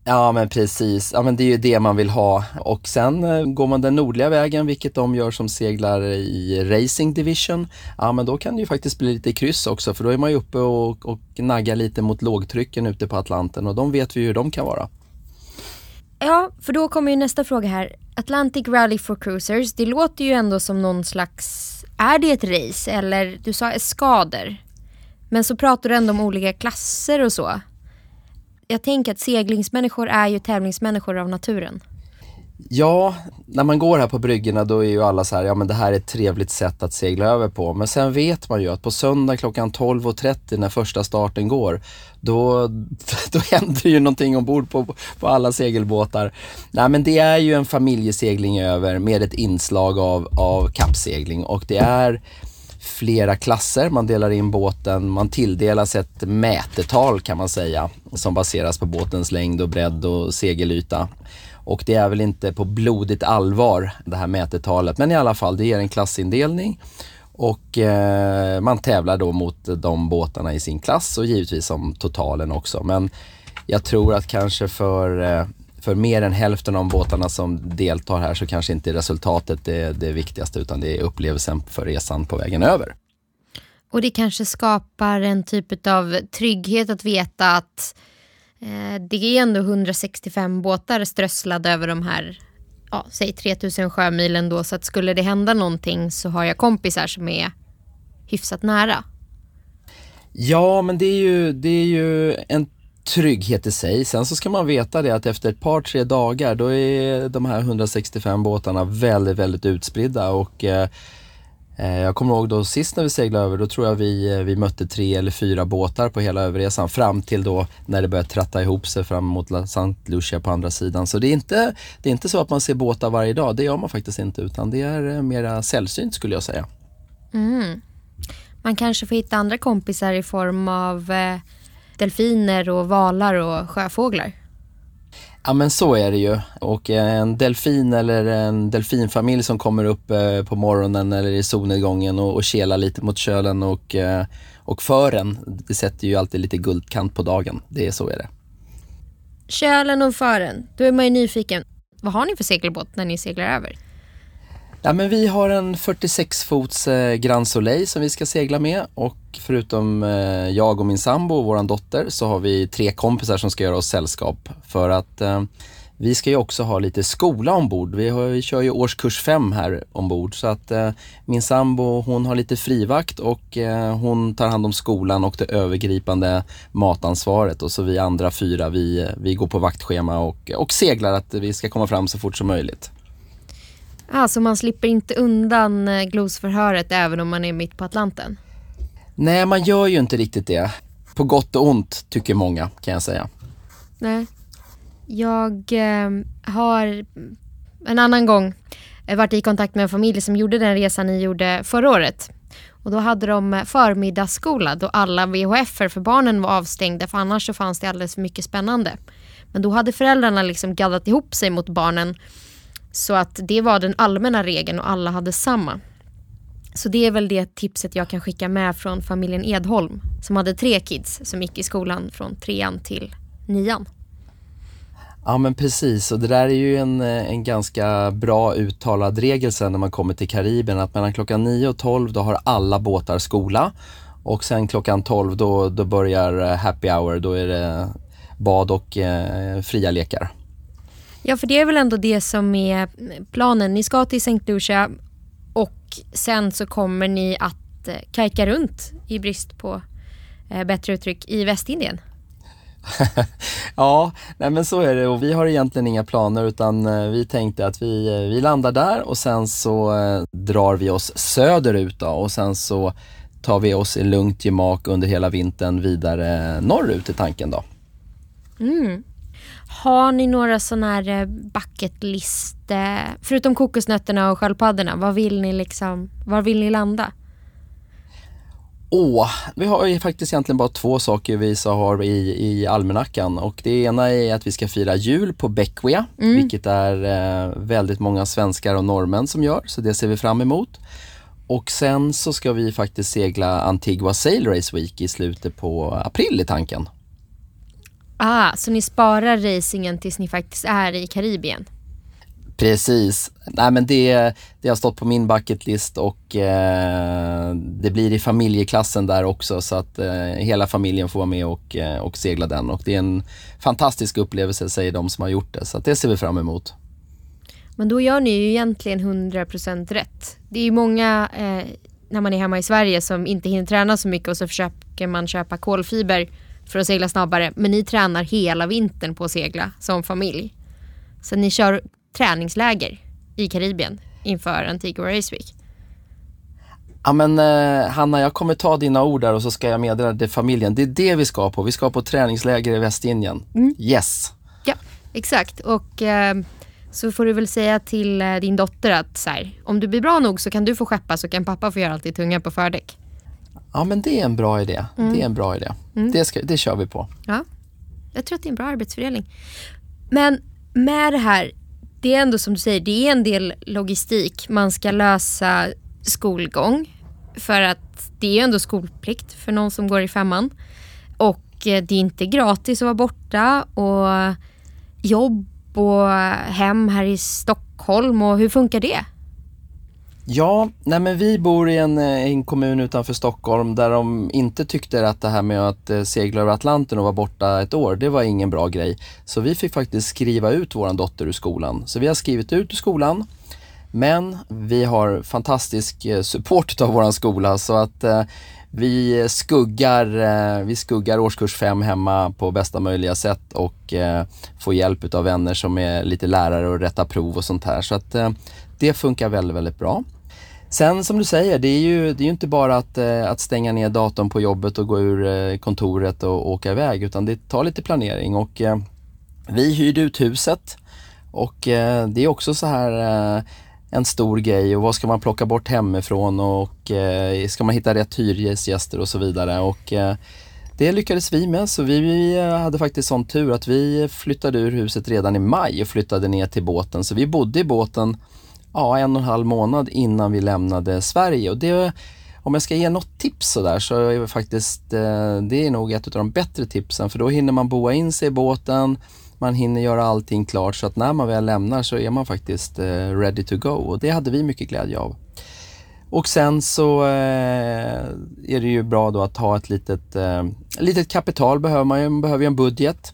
ja men precis, ja men det är ju det man vill ha och sen eh, går man den nordliga vägen, vilket de gör som seglar i Racing Division, ja men då kan det ju faktiskt bli lite kryss också för då är man ju uppe och, och naggar lite mot lågtrycken ute på Atlanten och de vet vi hur de kan vara. Ja, för då kommer ju nästa fråga här. Atlantic Rally for Cruisers, det låter ju ändå som någon slags... Är det ett race eller du sa skador? Men så pratar du ändå om olika klasser och så. Jag tänker att seglingsmänniskor är ju tävlingsmänniskor av naturen. Ja, när man går här på bryggorna då är ju alla så här, ja men det här är ett trevligt sätt att segla över på. Men sen vet man ju att på söndag klockan 12.30 när första starten går, då, då händer ju någonting ombord på, på alla segelbåtar. Nej men det är ju en familjesegling över med ett inslag av, av kappsegling och det är flera klasser. Man delar in båten, man tilldelas ett mätetal kan man säga som baseras på båtens längd och bredd och segelyta. Och det är väl inte på blodigt allvar det här mätetalet men i alla fall det ger en klassindelning och eh, man tävlar då mot de båtarna i sin klass och givetvis om totalen också. Men jag tror att kanske för, eh, för mer än hälften av båtarna som deltar här så kanske inte resultatet är det viktigaste utan det är upplevelsen för resan på vägen över. Och det kanske skapar en typ av trygghet att veta att Eh, det är ändå 165 båtar strösslade över de här ja, säg 3000 sjömilen då så att skulle det hända någonting så har jag kompisar som är hyfsat nära. Ja, men det är ju, det är ju en trygghet i sig. Sen så ska man veta det att efter ett par, tre dagar då är de här 165 båtarna väldigt, väldigt utspridda och eh, Eh, jag kommer ihåg då sist när vi seglade över, då tror jag vi, eh, vi mötte tre eller fyra båtar på hela överresan fram till då när det började tratta ihop sig fram mot St. Lucia på andra sidan. Så det är, inte, det är inte så att man ser båtar varje dag, det gör man faktiskt inte utan det är eh, mera sällsynt skulle jag säga. Mm. Man kanske får hitta andra kompisar i form av delfiner och valar och sjöfåglar. Ja men så är det ju. Och en delfin eller en delfinfamilj som kommer upp eh, på morgonen eller i solnedgången och, och kelar lite mot kölen och, eh, och fören, det sätter ju alltid lite guldkant på dagen. Det är så är det. Kölen och fören, då är man ju nyfiken. Vad har ni för segelbåt när ni seglar över? Ja, men vi har en 46 fots eh, Grand Soleil som vi ska segla med och förutom eh, jag och min sambo och vår dotter så har vi tre kompisar som ska göra oss sällskap för att eh, vi ska ju också ha lite skola ombord. Vi, har, vi kör ju årskurs 5 här ombord så att eh, min sambo hon har lite frivakt och eh, hon tar hand om skolan och det övergripande matansvaret och så vi andra fyra vi, vi går på vaktschema och, och seglar att vi ska komma fram så fort som möjligt. Alltså man slipper inte undan eh, glosförhöret även om man är mitt på Atlanten? Nej, man gör ju inte riktigt det. På gott och ont, tycker många, kan jag säga. Nej. Jag eh, har en annan gång varit i kontakt med en familj som gjorde den resan ni gjorde förra året. Och då hade de förmiddagsskola då alla VHF för barnen var avstängda för annars så fanns det alldeles för mycket spännande. Men då hade föräldrarna liksom gaddat ihop sig mot barnen så att det var den allmänna regeln och alla hade samma. Så det är väl det tipset jag kan skicka med från familjen Edholm som hade tre kids som gick i skolan från trean till nian. Ja men precis och det där är ju en, eh, en ganska bra uttalad regel sen när man kommer till Karibien att mellan klockan 9 och 12 då har alla båtar skola och sen klockan 12 då, då börjar eh, happy hour, då är det bad och eh, fria lekar. Ja, för det är väl ändå det som är planen. Ni ska till St. Lucia och sen så kommer ni att eh, kajka runt i brist på eh, bättre uttryck i Västindien. ja, nej men så är det och vi har egentligen inga planer utan eh, vi tänkte att vi, vi landar där och sen så drar vi oss söderut då och sen så tar vi oss i lugnt gemak under hela vintern vidare norrut i tanken då. Mm. Har ni några sådana här eh, bucket list, förutom kokosnötterna och sköldpaddorna, vad vill ni liksom, var vill ni landa? Åh, vi har ju faktiskt egentligen bara två saker vi så har i, i almanackan och det ena är att vi ska fira jul på Beckwia, mm. vilket är eh, väldigt många svenskar och norrmän som gör, så det ser vi fram emot. Och sen så ska vi faktiskt segla Antigua Sail Race Week i slutet på april i tanken. Ah, så ni sparar racingen tills ni faktiskt är i Karibien? Precis. Nej men det, det har stått på min bucketlist och eh, det blir i familjeklassen där också så att eh, hela familjen får vara med och, eh, och segla den och det är en fantastisk upplevelse säger de som har gjort det så att det ser vi fram emot. Men då gör ni ju egentligen 100% rätt. Det är ju många eh, när man är hemma i Sverige som inte hinner träna så mycket och så försöker man köpa kolfiber för att segla snabbare. Men ni tränar hela vintern på att segla som familj. Så ni kör träningsläger i Karibien inför Antigua Race Week. Ja men eh, Hanna, jag kommer ta dina ord där och så ska jag meddela det familjen. Det är det vi ska på. Vi ska på träningsläger i Västindien. Mm. Yes! Ja, exakt. Och eh, så får du väl säga till eh, din dotter att så här, om du blir bra nog så kan du få skeppa så kan pappa få göra allt det tunga på fördäck. Ja, men det är en bra idé. Det är en bra idé. Det, ska, det kör vi på. Ja, jag tror att det är en bra arbetsfördelning. Men med det här, det är ändå som du säger, det är en del logistik. Man ska lösa skolgång för att det är ändå skolplikt för någon som går i femman. Och eh, det är inte gratis att vara borta och jobb och hem här i Stockholm och hur funkar det? Ja, nej men vi bor i en, eh, en kommun utanför Stockholm där de inte tyckte att det här med att eh, segla över Atlanten och vara borta ett år, det var ingen bra grej. Så vi fick faktiskt skriva ut vår dotter ur skolan. Så vi har skrivit ut ur skolan. Men vi har fantastisk eh, support av vår skola så att eh, vi skuggar, eh, vi skuggar årskurs 5 hemma på bästa möjliga sätt och eh, får hjälp av vänner som är lite lärare och rättar prov och sånt här. Så att eh, det funkar väldigt, väldigt bra. Sen som du säger, det är ju, det är ju inte bara att, eh, att stänga ner datorn på jobbet och gå ur eh, kontoret och åka iväg utan det tar lite planering. Och eh, vi hyrde ut huset och eh, det är också så här eh, en stor grej. Och vad ska man plocka bort hemifrån? Och eh, ska man hitta rätt hyresgäster och så vidare? Och eh, det lyckades vi med. Så vi, vi eh, hade faktiskt sån tur att vi flyttade ur huset redan i maj och flyttade ner till båten. Så vi bodde i båten ja, en och en halv månad innan vi lämnade Sverige. Och det, om jag ska ge något tips sådär så är det faktiskt, eh, det är nog ett av de bättre tipsen för då hinner man boa in sig i båten, man hinner göra allting klart så att när man väl lämnar så är man faktiskt eh, ready to go och det hade vi mycket glädje av. Och sen så eh, är det ju bra då att ha ett litet, litet kapital behöver man ju, man behöver ju en budget.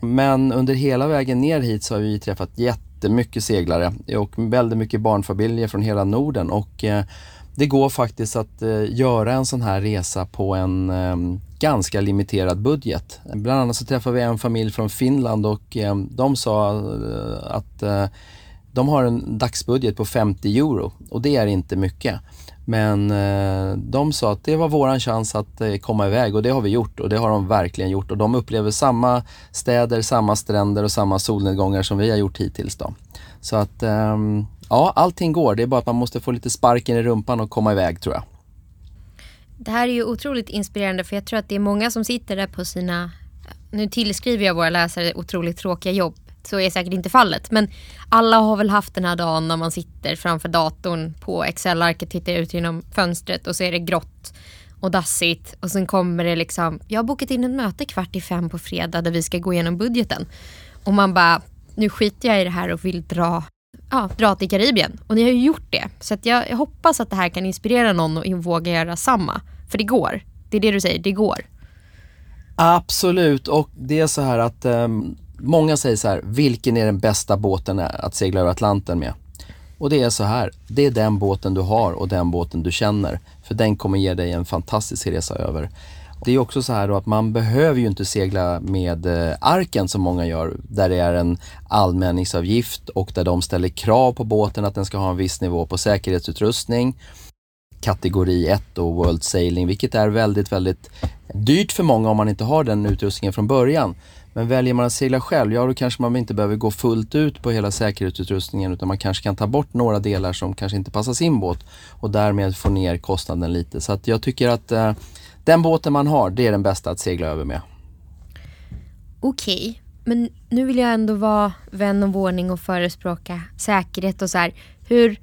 Men under hela vägen ner hit så har vi träffat jättemycket seglare och väldigt mycket barnfamiljer från hela Norden och eh, det går faktiskt att eh, göra en sån här resa på en ehm, ganska limiterad budget. Bland annat så träffade vi en familj från Finland och ehm, de sa eh, att de har en dagsbudget på 50 euro och det är inte mycket. Men eh, de sa att det var våran chans att eh, komma iväg och det har vi gjort och det har de verkligen gjort och de upplever samma städer, samma stränder och samma solnedgångar som vi har gjort hittills då. Så att ehm, ja, allting går. Det är bara att man måste få lite sparken i rumpan och komma iväg tror jag. Det här är ju otroligt inspirerande för jag tror att det är många som sitter där på sina, nu tillskriver jag våra läsare otroligt tråkiga jobb, så är säkert inte fallet. Men alla har väl haft den här dagen när man sitter framför datorn på Excel-arket, tittar ut genom fönstret och så är det grått och dassigt och sen kommer det liksom, jag har bokat in ett möte kvart i fem på fredag där vi ska gå igenom budgeten. Och man bara, nu skiter jag i det här och vill dra ja, dra till Karibien. Och ni har ju gjort det. Så att jag, jag hoppas att det här kan inspirera någon att våga göra samma. För det går. Det är det du säger, det går. Absolut och det är så här att um, många säger så här, vilken är den bästa båten att segla över Atlanten med? Och det är så här, det är den båten du har och den båten du känner. För den kommer ge dig en fantastisk resa över. Det är också så här då att man behöver ju inte segla med eh, arken som många gör, där det är en allmänningsavgift och där de ställer krav på båten att den ska ha en viss nivå på säkerhetsutrustning, kategori 1 och World Sailing, vilket är väldigt, väldigt dyrt för många om man inte har den utrustningen från början. Men väljer man att segla själv, ja då kanske man inte behöver gå fullt ut på hela säkerhetsutrustningen utan man kanske kan ta bort några delar som kanske inte passar sin båt och därmed få ner kostnaden lite. Så att jag tycker att eh, den båten man har, det är den bästa att segla över med. Okej, men nu vill jag ändå vara vän av ordning och förespråka säkerhet och så här. Hur...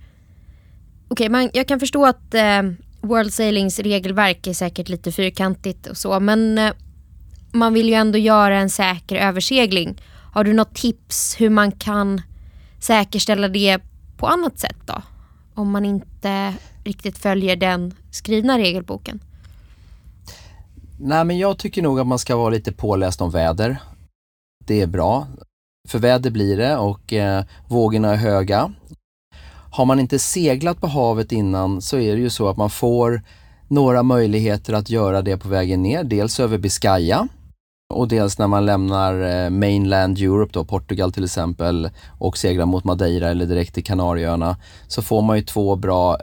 Okej, man, jag kan förstå att eh, World Sailings regelverk är säkert lite fyrkantigt och så, men eh, man vill ju ändå göra en säker översegling. Har du något tips hur man kan säkerställa det på annat sätt då? Om man inte riktigt följer den skrivna regelboken. Nej men jag tycker nog att man ska vara lite påläst om väder. Det är bra. För väder blir det och eh, vågorna är höga. Har man inte seglat på havet innan så är det ju så att man får några möjligheter att göra det på vägen ner. Dels över Biscaya och dels när man lämnar eh, mainland Europe, då, Portugal till exempel, och seglar mot Madeira eller direkt till Kanarieöarna, så får man ju två bra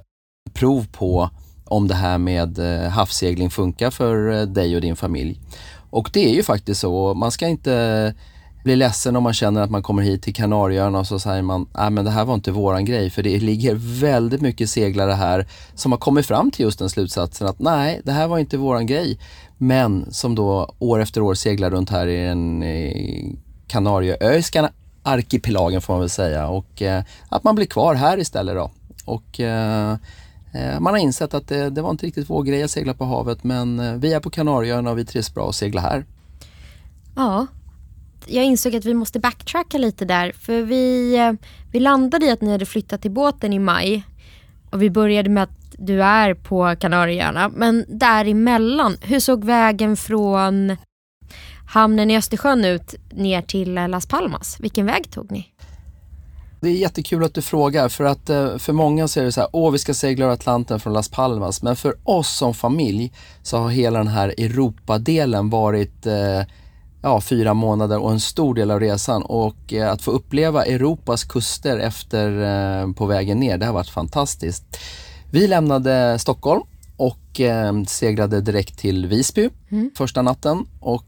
prov på om det här med eh, havssegling funkar för eh, dig och din familj. Och det är ju faktiskt så, man ska inte bli ledsen om man känner att man kommer hit till Kanarieöarna och så säger man, nej men det här var inte våran grej. För det ligger väldigt mycket seglare här som har kommit fram till just den slutsatsen att nej, det här var inte våran grej. Men som då år efter år seglar runt här i den Kanarieöiska arkipelagen får man väl säga och eh, att man blir kvar här istället då. Och eh, eh, man har insett att det, det, var inte riktigt vår grej att segla på havet men eh, vi är på Kanarieöarna och vi trivs bra att segla här. Ja, jag insåg att vi måste backtracka lite där. För vi, eh, vi landade i att ni hade flyttat till båten i maj. Och vi började med att du är på Kanarieöarna. Men däremellan, hur såg vägen från hamnen i Östersjön ut ner till eh, Las Palmas? Vilken väg tog ni? Det är jättekul att du frågar för att eh, för många så är det så här, åh vi ska segla över Atlanten från Las Palmas. Men för oss som familj så har hela den här Europadelen varit eh, ja, fyra månader och en stor del av resan. Och eh, att få uppleva Europas kuster efter, eh, på vägen ner, det har varit fantastiskt. Vi lämnade Stockholm och eh, seglade direkt till Visby mm. första natten. Och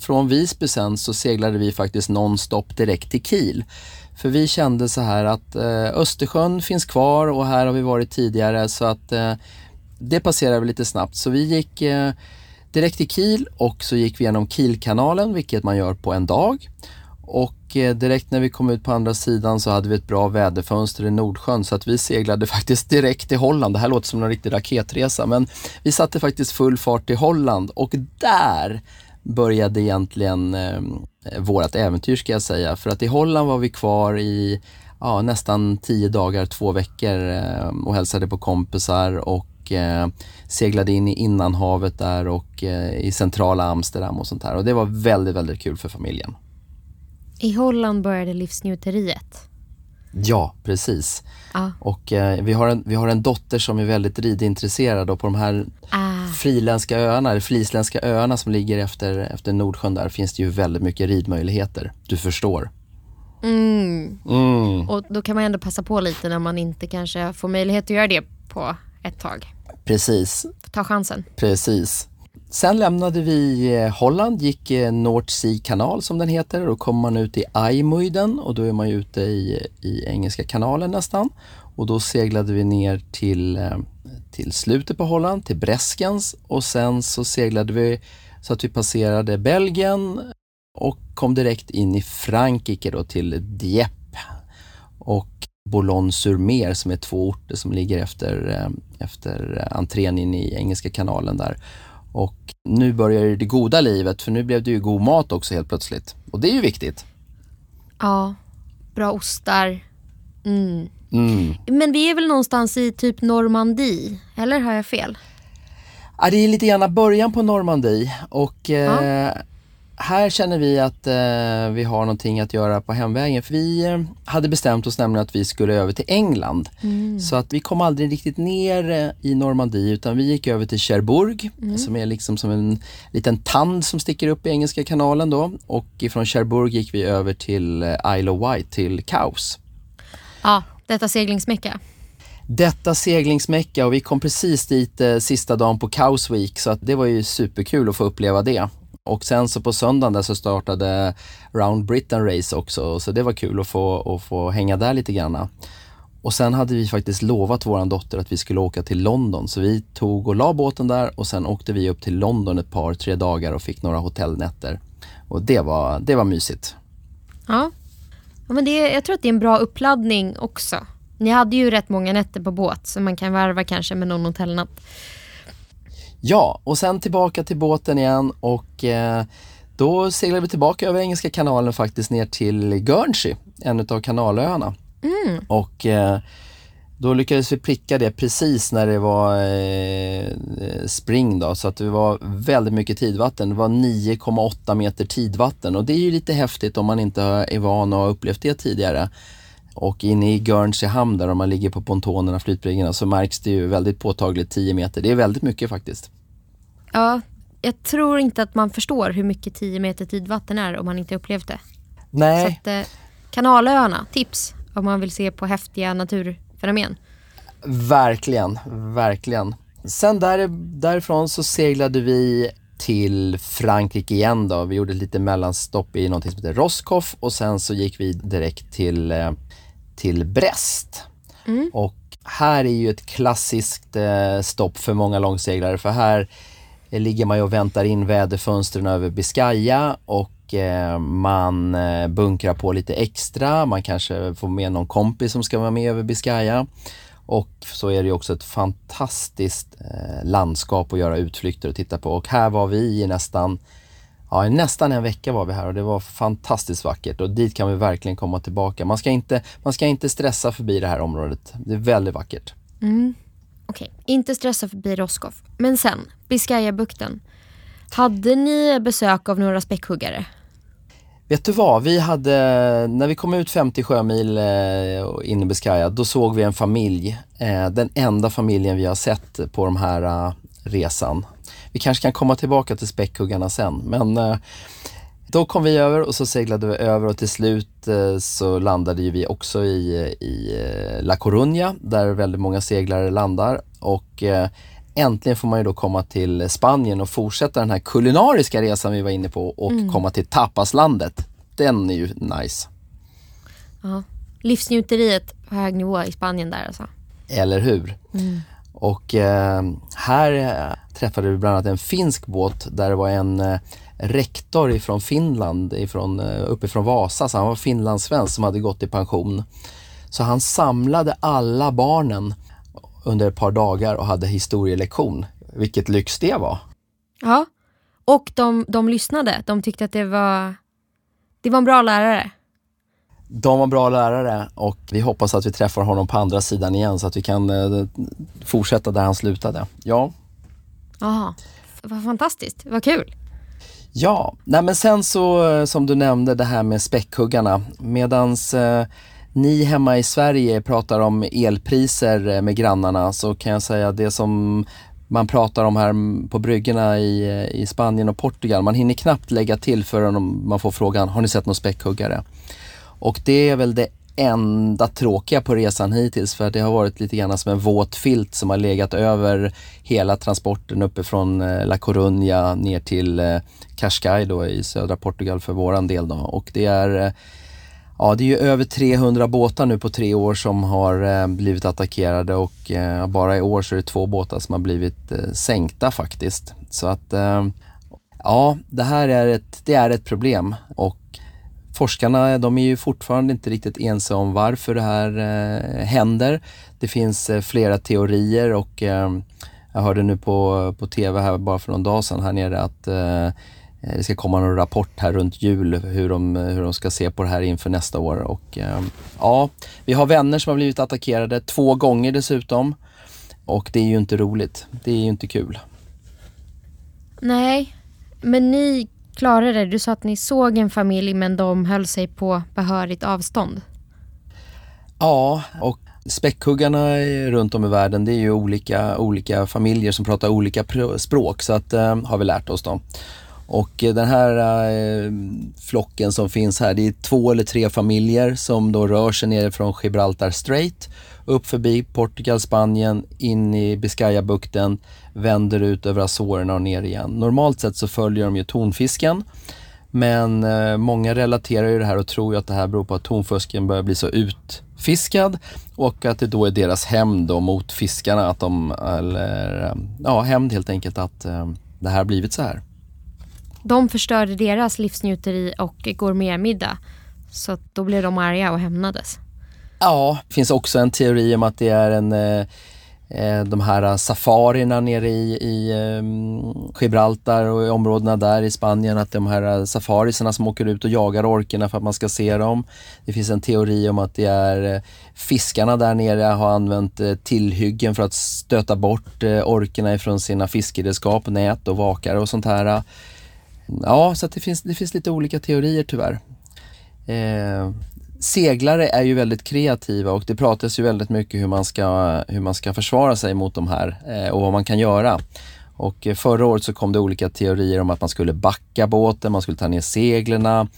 från Visby sen så seglade vi faktiskt nonstop direkt till Kiel. För vi kände så här att eh, Östersjön finns kvar och här har vi varit tidigare så att eh, det passerade lite snabbt. Så vi gick eh, direkt till Kiel och så gick vi genom Kielkanalen, vilket man gör på en dag. Och eh, direkt när vi kom ut på andra sidan så hade vi ett bra väderfönster i Nordsjön så att vi seglade faktiskt direkt till Holland. Det här låter som en riktig raketresa men vi satte faktiskt full fart till Holland och där började egentligen eh, vårt äventyr ska jag säga. För att i Holland var vi kvar i ja, nästan tio dagar, två veckor eh, och hälsade på kompisar och eh, seglade in i innanhavet där och eh, i centrala Amsterdam och sånt här. Och det var väldigt, väldigt kul för familjen. I Holland började livsnjuteriet. Ja, precis. Ah. Och eh, vi, har en, vi har en dotter som är väldigt ridintresserad och på de här ah. friländska öarna, eller flisländska öarna som ligger efter, efter Nordsjön där finns det ju väldigt mycket ridmöjligheter. Du förstår. Mm. Mm. Och då kan man ändå passa på lite när man inte kanske får möjlighet att göra det på ett tag. Precis. Ta chansen. Precis. Sen lämnade vi eh, Holland, gick eh, North Sea kanal som den heter. Då kommer man ut i Ajmuiden och då är man ju ute i, i Engelska kanalen nästan. Och då seglade vi ner till, eh, till slutet på Holland, till Breskens och sen så seglade vi så att vi passerade Belgien och kom direkt in i Frankrike då till Dieppe och Boulogne-sur-Mer som är två orter som ligger efter, efter entrén in i Engelska kanalen där. Och nu börjar det goda livet för nu blev det ju god mat också helt plötsligt. Och det är ju viktigt. Ja, bra ostar. Mm. Mm. Men vi är väl någonstans i typ Normandie, eller har jag fel? Ja, det är lite grann början på Normandie och ja. eh, här känner vi att eh, vi har någonting att göra på hemvägen. För vi eh, hade bestämt oss nämligen att vi skulle över till England. Mm. Så att vi kom aldrig riktigt ner eh, i Normandie utan vi gick över till Cherbourg mm. som är liksom som en liten tand som sticker upp i Engelska kanalen då. Och ifrån Cherbourg gick vi över till eh, Isle of Wight, till Cowes. Ja, detta seglingsmecka. Detta seglingsmecka och vi kom precis dit eh, sista dagen på Cowes Week så att det var ju superkul att få uppleva det. Och sen så på söndagen där så startade Round Britain Race också, så det var kul att få, att få hänga där lite grann. Och sen hade vi faktiskt lovat vår dotter att vi skulle åka till London, så vi tog och la båten där och sen åkte vi upp till London ett par, tre dagar och fick några hotellnätter. Och det var, det var mysigt. Ja, ja men det, jag tror att det är en bra uppladdning också. Ni hade ju rätt många nätter på båt, så man kan varva kanske med någon hotellnatt. Ja, och sen tillbaka till båten igen och eh, då seglade vi tillbaka över Engelska kanalen faktiskt ner till Guernsey, en av kanalöarna. Mm. Och eh, då lyckades vi pricka det precis när det var eh, spring då, så att det var väldigt mycket tidvatten. Det var 9,8 meter tidvatten och det är ju lite häftigt om man inte är van och har upplevt det tidigare. Och inne i Guernsey hamn där man ligger på pontonerna, flytbryggorna, så märks det ju väldigt påtagligt 10 meter. Det är väldigt mycket faktiskt. Ja, jag tror inte att man förstår hur mycket 10 meter tidvatten är om man inte upplevt det. Nej. Så att, eh, kanalöarna, tips om man vill se på häftiga naturfenomen. Verkligen, verkligen. Sen där, därifrån så seglade vi till Frankrike igen då. Vi gjorde ett litet mellanstopp i något som heter Roscoff och sen så gick vi direkt till, eh, till Brest. Mm. Och här är ju ett klassiskt eh, stopp för många långseglare för här ligger man ju och väntar in väderfönstren över Biscaya och eh, man bunkrar på lite extra. Man kanske får med någon kompis som ska vara med över Biscaya. Och så är det också ett fantastiskt eh, landskap att göra utflykter och titta på. Och här var vi i nästan, ja, nästan en vecka var vi här och det var fantastiskt vackert och dit kan vi verkligen komma tillbaka. Man ska inte, man ska inte stressa förbi det här området. Det är väldigt vackert. Mm. Okej, okay. inte stressa förbi Roscoff. Men sen, Biscayabukten. Hade ni besök av några späckhuggare? Vet du vad, vi hade, när vi kom ut 50 sjömil eh, in i Biscaya, då såg vi en familj. Eh, den enda familjen vi har sett på den här uh, resan. Vi kanske kan komma tillbaka till späckhuggarna sen, men eh, då kom vi över och så seglade vi över och till slut eh, så landade vi också i, i eh, La Coruña där väldigt många seglare landar och äntligen får man ju då komma till Spanien och fortsätta den här kulinariska resan vi var inne på och mm. komma till tapaslandet. Den är ju nice. Ja. Livsnjuteriet på hög nivå i Spanien där alltså. Eller hur? Mm. Och eh, här eh, träffade vi bland annat en finsk båt där det var en eh, rektor ifrån Finland, ifrån, eh, uppifrån Vasa, så han var finlandssvensk som hade gått i pension. Så han samlade alla barnen under ett par dagar och hade historielektion. Vilket lyx det var. Ja, och de, de lyssnade. De tyckte att det var, det var en bra lärare. De var bra lärare och vi hoppas att vi träffar honom på andra sidan igen så att vi kan eh, fortsätta där han slutade. Ja. Jaha, vad fantastiskt, vad kul. Ja, nej men sen så eh, som du nämnde det här med späckhuggarna. Medans eh, ni hemma i Sverige pratar om elpriser eh, med grannarna så kan jag säga det som man pratar om här på bryggorna i, i Spanien och Portugal. Man hinner knappt lägga till förrän man får frågan, har ni sett någon späckhuggare? Och det är väl det enda tråkiga på resan hittills för det har varit lite grann som en våt filt som har legat över hela transporten uppifrån eh, La Coruña ner till eh, Cascais då i södra Portugal för våran del då. Och det är eh, Ja, det är ju över 300 båtar nu på tre år som har eh, blivit attackerade och eh, bara i år så är det två båtar som har blivit eh, sänkta faktiskt. Så att eh, ja, det här är ett, det är ett problem och forskarna de är ju fortfarande inte riktigt ense om varför det här eh, händer. Det finns eh, flera teorier och eh, jag hörde nu på, på TV här bara för någon dag sedan här nere att Eh, det ska komma någon rapport här runt jul hur de, hur de ska se på det här inför nästa år. Och, eh, ja, vi har vänner som har blivit attackerade två gånger dessutom. Och det är ju inte roligt. Det är ju inte kul. Nej, men ni klarade det. Du sa att ni såg en familj men de höll sig på behörigt avstånd. Ja, och späckhuggarna runt om i världen det är ju olika, olika familjer som pratar olika språk så att eh, har vi lärt oss då. Och eh, den här eh, flocken som finns här, det är två eller tre familjer som då rör sig ner från Gibraltar Strait upp förbi Portugal, Spanien, in i Biscayabukten, vänder ut över Azorerna och ner igen. Normalt sett så följer de ju tonfisken. Men eh, många relaterar ju det här och tror ju att det här beror på att tonfisken börjar bli så utfiskad och att det då är deras hämnd mot fiskarna, att de, eller eh, ja, hämnd helt enkelt att eh, det här blivit så här de förstörde deras livsnjuteri och gourmetmiddag. Så då blev de arga och hämnades. Ja, det finns också en teori om att det är en eh Eh, de här eh, safarierna nere i, i um, Gibraltar och i områdena där i Spanien, att de här eh, safarisarna som åker ut och jagar orkerna för att man ska se dem. Det finns en teori om att det är fiskarna där nere har använt tillhyggen för att stöta bort orkerna ifrån sina fiskeredskap, nät och vakare och sånt här. Ja, så det, finns, det finns lite olika teorier tyvärr. Eh, seglare är ju väldigt kreativa och det pratas ju väldigt mycket hur man ska, hur man ska försvara sig mot de här eh, och vad man kan göra. Och eh, förra året så kom det olika teorier om att man skulle backa båten, man skulle ta ner seglerna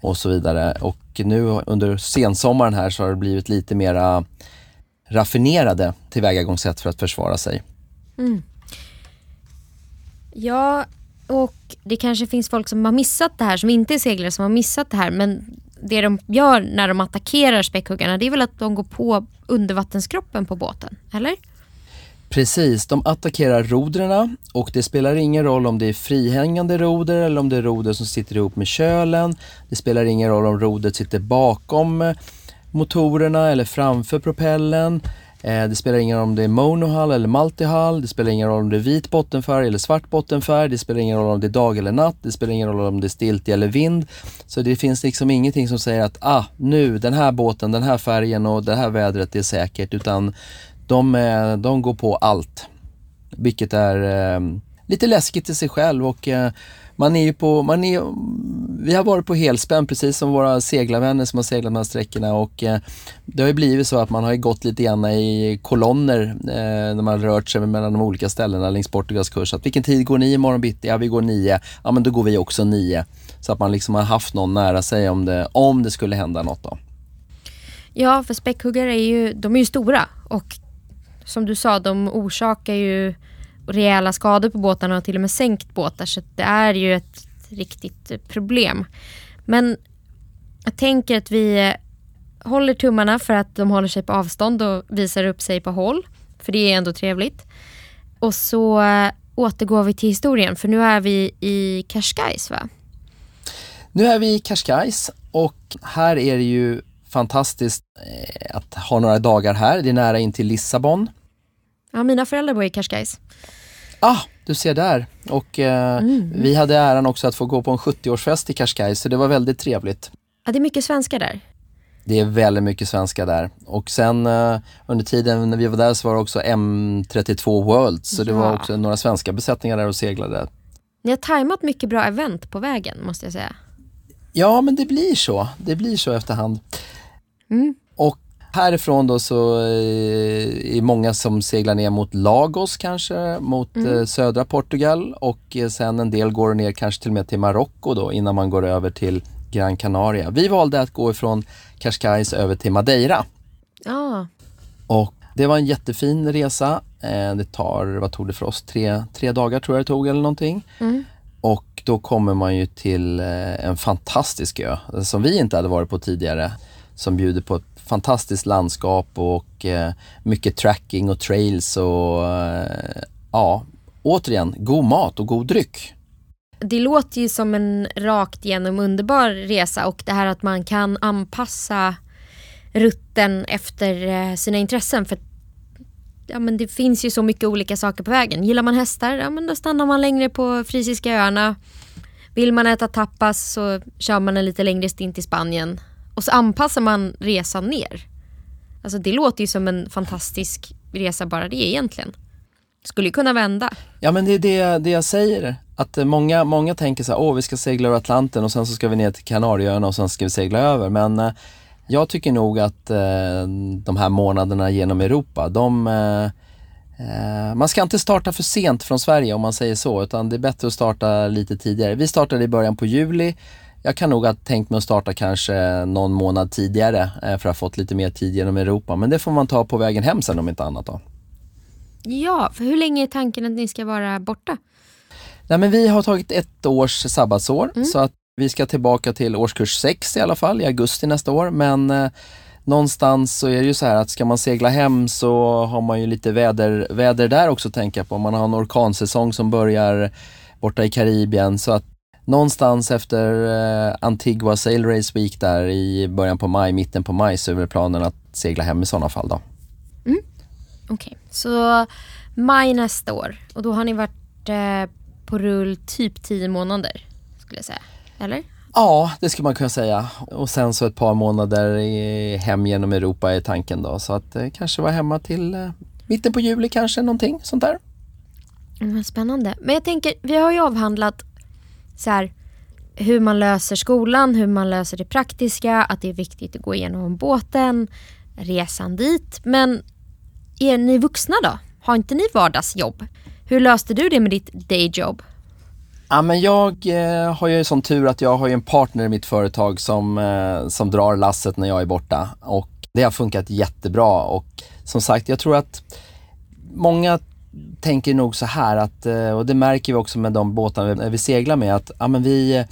och så vidare. Och nu under sensommaren här så har det blivit lite mera raffinerade tillvägagångssätt för att försvara sig. Mm. Ja, Och det kanske finns folk som har missat det här, som inte är seglare som har missat det här. Men det de gör när de attackerar späckhuggarna det är väl att de går på undervattenskroppen på båten, eller? Precis, de attackerar rodren och det spelar ingen roll om det är frihängande roder eller om det är roder som sitter ihop med kölen. Det spelar ingen roll om rodret sitter bakom motorerna eller framför propellen. Eh, det spelar ingen roll om det är monohull eller multihall. Det spelar ingen roll om det är vit bottenfärg eller svart bottenfärg. Det spelar ingen roll om det är dag eller natt. Det spelar ingen roll om det är stiltje eller vind. Så det finns liksom ingenting som säger att ah, nu den här båten, den här färgen och det här vädret är säkert. Utan de, eh, de går på allt. Vilket är eh, lite läskigt i sig själv och eh, man är ju på, man är, vi har varit på helspänn precis som våra seglarvänner som har seglat de här sträckorna och eh, det har ju blivit så att man har ju gått lite grann i kolonner eh, när man rört sig mellan de olika ställena längs Portugals kurs. Att vilken tid går ni imorgon bitti? Ja, vi går nio. Ja, men då går vi också nio. Så att man liksom har haft någon nära sig om det, om det skulle hända något då. Ja, för späckhuggare är ju, de är ju stora och som du sa, de orsakar ju rejäla skador på båtarna och till och med sänkt båtar. Så det är ju ett riktigt problem. Men jag tänker att vi håller tummarna för att de håller sig på avstånd och visar upp sig på håll. För det är ändå trevligt. Och så återgår vi till historien för nu är vi i Cascais va? Nu är vi i Cascais och här är det ju fantastiskt eh, att ha några dagar här. Det är nära in till Lissabon. Ja, mina föräldrar bor i Cascais. Ah, du ser där. Och eh, mm. vi hade äran också att få gå på en 70-årsfest i Cascais, så det var väldigt trevligt. Ja, det är mycket svenskar där. Det är väldigt mycket svenskar där. Och sen eh, under tiden när vi var där så var det också M32 World, så ja. det var också några svenska besättningar där och seglade. Ni har tajmat mycket bra event på vägen, måste jag säga. Ja, men det blir så. Det blir så efterhand. Mm. Och Härifrån då så eh, är många som seglar ner mot Lagos kanske, mot mm. Eh, södra Portugal och eh, sen en del går ner kanske till och med till Marocko då innan man går över till Gran Canaria. Vi valde att gå ifrån Cascais över till Madeira. Ja. Och det var en jättefin resa. Det tar, vad tog det för oss, tre, tre dagar tror jag det tog eller någonting. Mm. Och då kommer man ju till en fantastisk ö som vi inte hade varit på tidigare. Som bjuder på ett fantastiskt landskap och eh, mycket tracking och trails och eh, ja, återigen, god mat och god dryck. Det låter ju som en rakt igenom underbar resa och det här att man kan anpassa rutten efter eh, sina intressen. För ja, men det finns ju så mycket olika saker på vägen. Gillar man hästar, ja, men då stannar man längre på Frisiska öarna. Vill man äta tapas så kör man en lite längre stint i Spanien och så anpassar man resan ner. Alltså det låter ju som en fantastisk resa bara det egentligen. Skulle ju kunna vända. Ja men det är det, det jag säger. Att eh, många, många tänker så här, åh vi ska segla över Atlanten och sen så ska vi ner till Kanarieöarna och sen ska vi segla över. Men eh, jag tycker nog att eh, de här månaderna genom Europa, de eh, eh man ska inte starta för sent från Sverige om man säger så, utan det är bättre att starta lite tidigare. Vi startade i början på juli jag kan nog ha tänkt mig att starta kanske någon månad tidigare eh, för att ha fått lite mer tid genom Europa. Men det får man ta på vägen hem sen om inte annat då. Ja, för hur länge är tanken att ni ska vara borta? Nej, men vi har tagit ett års sabbatsår mm. så att vi ska tillbaka till årskurs 6 i alla fall i augusti nästa år. Men eh, någonstans så är det ju så här att ska man segla hem så har man ju lite väder, väder där också att tänka på. Man har en orkansäsong som börjar borta i Karibien så att någonstans efter eh, Antigua Sail Race Week där i början på maj, mitten på maj så är väl planen att segla hem i sådana fall då. Mm. Okej, okay. så maj nästa år och då har ni varit eh, på rull typ 10 månader skulle jag säga, eller? Ja, det skulle man kunna säga. Och sen så ett par månader hem genom Europa är tanken då. Så att eh, kanske vara hemma till eh, mitten på juli kanske, någonting sånt där. Mm, spännande. Men jag tänker, vi har ju avhandlat så här, hur man löser skolan, hur man löser det praktiska, att det är viktigt att gå igenom båten, resan dit. Men är ni vuxna då? Har inte ni vardagsjobb? Hur löste du det med ditt dayjob? Ja, men jag eh, har ju sån tur att jag har en partner i mitt företag som, eh, som drar lasset när jag är borta och det har funkat jättebra och som sagt, jag tror att många tänker nog så här att, eh, och det märker vi också med de båtarna vi seglar med, att ja, men vi,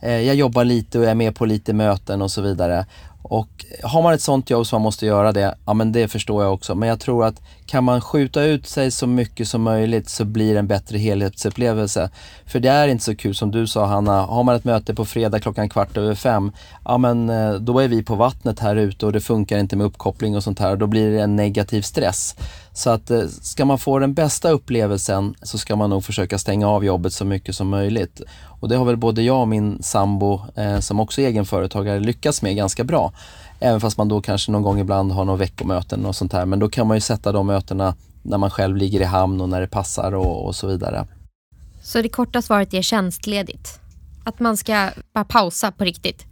eh, jag jobbar lite och jag är med på lite möten och så vidare. Och har man ett sånt jobb som man måste göra det, ja men det förstår jag också. Men jag tror att kan man skjuta ut sig så mycket som möjligt så blir det en bättre helhetsupplevelse. För det är inte så kul som du sa Hanna, har man ett möte på fredag klockan kvart över fem, ja men eh, då är vi på vattnet här ute och det funkar inte med uppkoppling och sånt här. Då blir det en negativ stress. Så att eh, ska man få den bästa upplevelsen så ska man nog försöka stänga av jobbet så mycket som möjligt. Och det har väl både jag och min sambo, eh, som också är egenföretagare, lyckats med ganska bra. Även fast man då kanske någon gång ibland har några veckomöten och sånt här. Men då kan man ju sätta de mötena när man själv ligger i hamn och när det passar och, och så vidare. Så det korta svaret är tjänstledigt? Att man ska bara pausa på riktigt?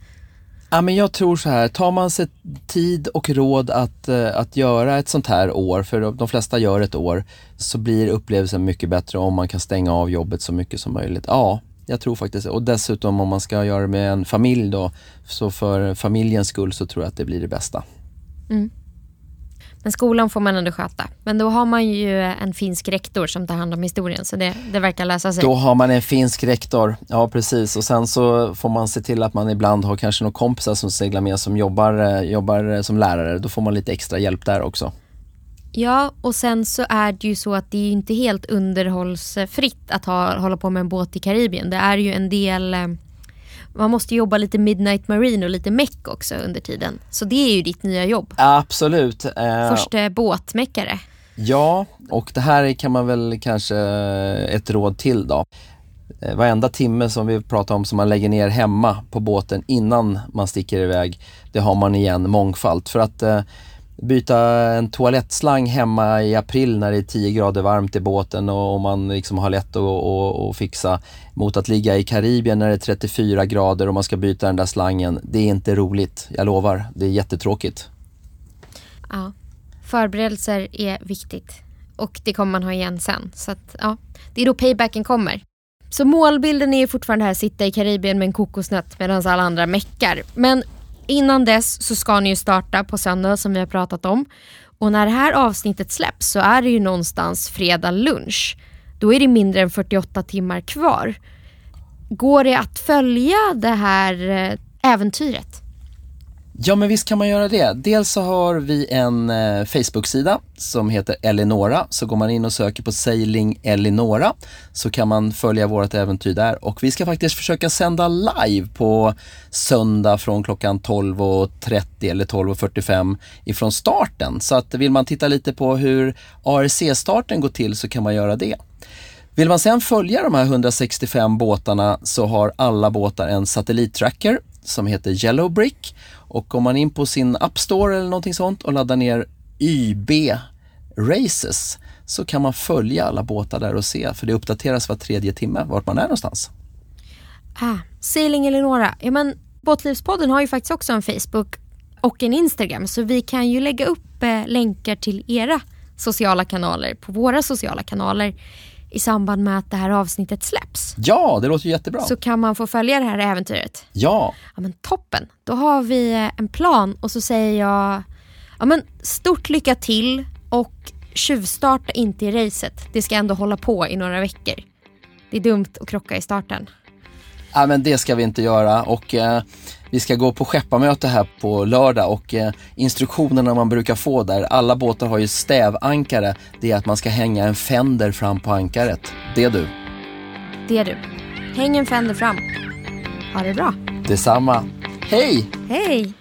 Ja, men jag tror så här, tar man sig tid och råd att, eh, att göra ett sånt här år, för de flesta gör ett år, så blir upplevelsen mycket bättre om man kan stänga av jobbet så mycket som möjligt. Ja, jag tror faktiskt Och dessutom om man ska göra det med en familj då, så för familjens skull så tror jag att det blir det bästa. Mm. Men skolan får man ändå sköta. Men då har man ju en finsk rektor som tar hand om historien så det, det verkar lösa sig. Då har man en finsk rektor, ja precis. Och sen så får man se till att man ibland har kanske några kompisar som seglar med som jobbar, eh, jobbar som lärare. Då får man lite extra hjälp där också. Ja, och sen så är det ju så att det är inte helt underhållsfritt att ha, hålla på med en båt i Karibien. Det är ju en del eh, man måste jobba lite Midnight Marine och lite meck också under tiden. Så det är ju ditt nya jobb. Absolut. Eh, Första båtmäckare. Ja, och det här kan man väl kanske ett råd till då. Eh, varenda timme som vi pratar om som man lägger ner hemma på båten innan man sticker iväg, det har man igen mångfalt. För att eh, byta en toalettslang hemma i april när det är 10 grader varmt i båten och, man liksom har lätt att, att, att fixa mot att ligga i Karibien när det är 34 grader och man ska byta den där slangen. Det är inte roligt, jag lovar. Det är jättetråkigt. Ja, förberedelser är viktigt och det kommer man ha igen sen. Så att, ja, det är då paybacken kommer. Så målbilden är fortfarande här sitta i Karibien med en kokosnöt medan alla andra meckar. Men Innan dess så ska ni ju starta på söndag som vi har pratat om. Och när det här avsnittet släpps så är det ju någonstans fredag lunch. Då är det mindre än 48 timmar kvar. Går det att följa det här eh, äventyret? Ja men visst kan man göra det. Dels så har vi en eh, Facebook-sida som heter Elinora. Så går man in och söker på Sailing Elinora så kan man följa vårt äventyr där. Och vi ska faktiskt försöka sända live på söndag från klockan 12.30 eller 12.45 ifrån starten. Så att vill man titta lite på hur ARC-starten går till så kan man göra det. Vill man sedan följa de här 165 båtarna så har alla båtar en satellittracker som heter Yellow Brick. Och om man in på sin App Store eller någonting sånt och laddar ner YB Races så kan man följa alla båtar där och se, för det uppdateras var tredje timme vart man är någonstans. Ah, Sailing Eleonora, ja men Båtlivspodden har ju faktiskt också en Facebook och en Instagram så vi kan ju lägga upp eh, länkar till era sociala kanaler på våra sociala kanaler i samband med att det här avsnittet släpps. Ja, det låter jättebra. Så kan man få följa det här äventyret. Ja. Ja men toppen. Då har vi eh, en plan och så säger jag ja, men stort lycka till och tjuvstarta inte i racet. Det ska ändå hålla på i några veckor. Det är dumt att krocka i starten. Ja men det ska vi inte göra och eh, vi ska gå på skepparmöte här på lördag och eh, instruktionerna man brukar få där, alla båtar har ju stävankare, det är att man ska hänga en fender fram på ankaret. Det är du. Det är du. Häng en fender fram. Ha det bra. Detsamma. Hej! Hej!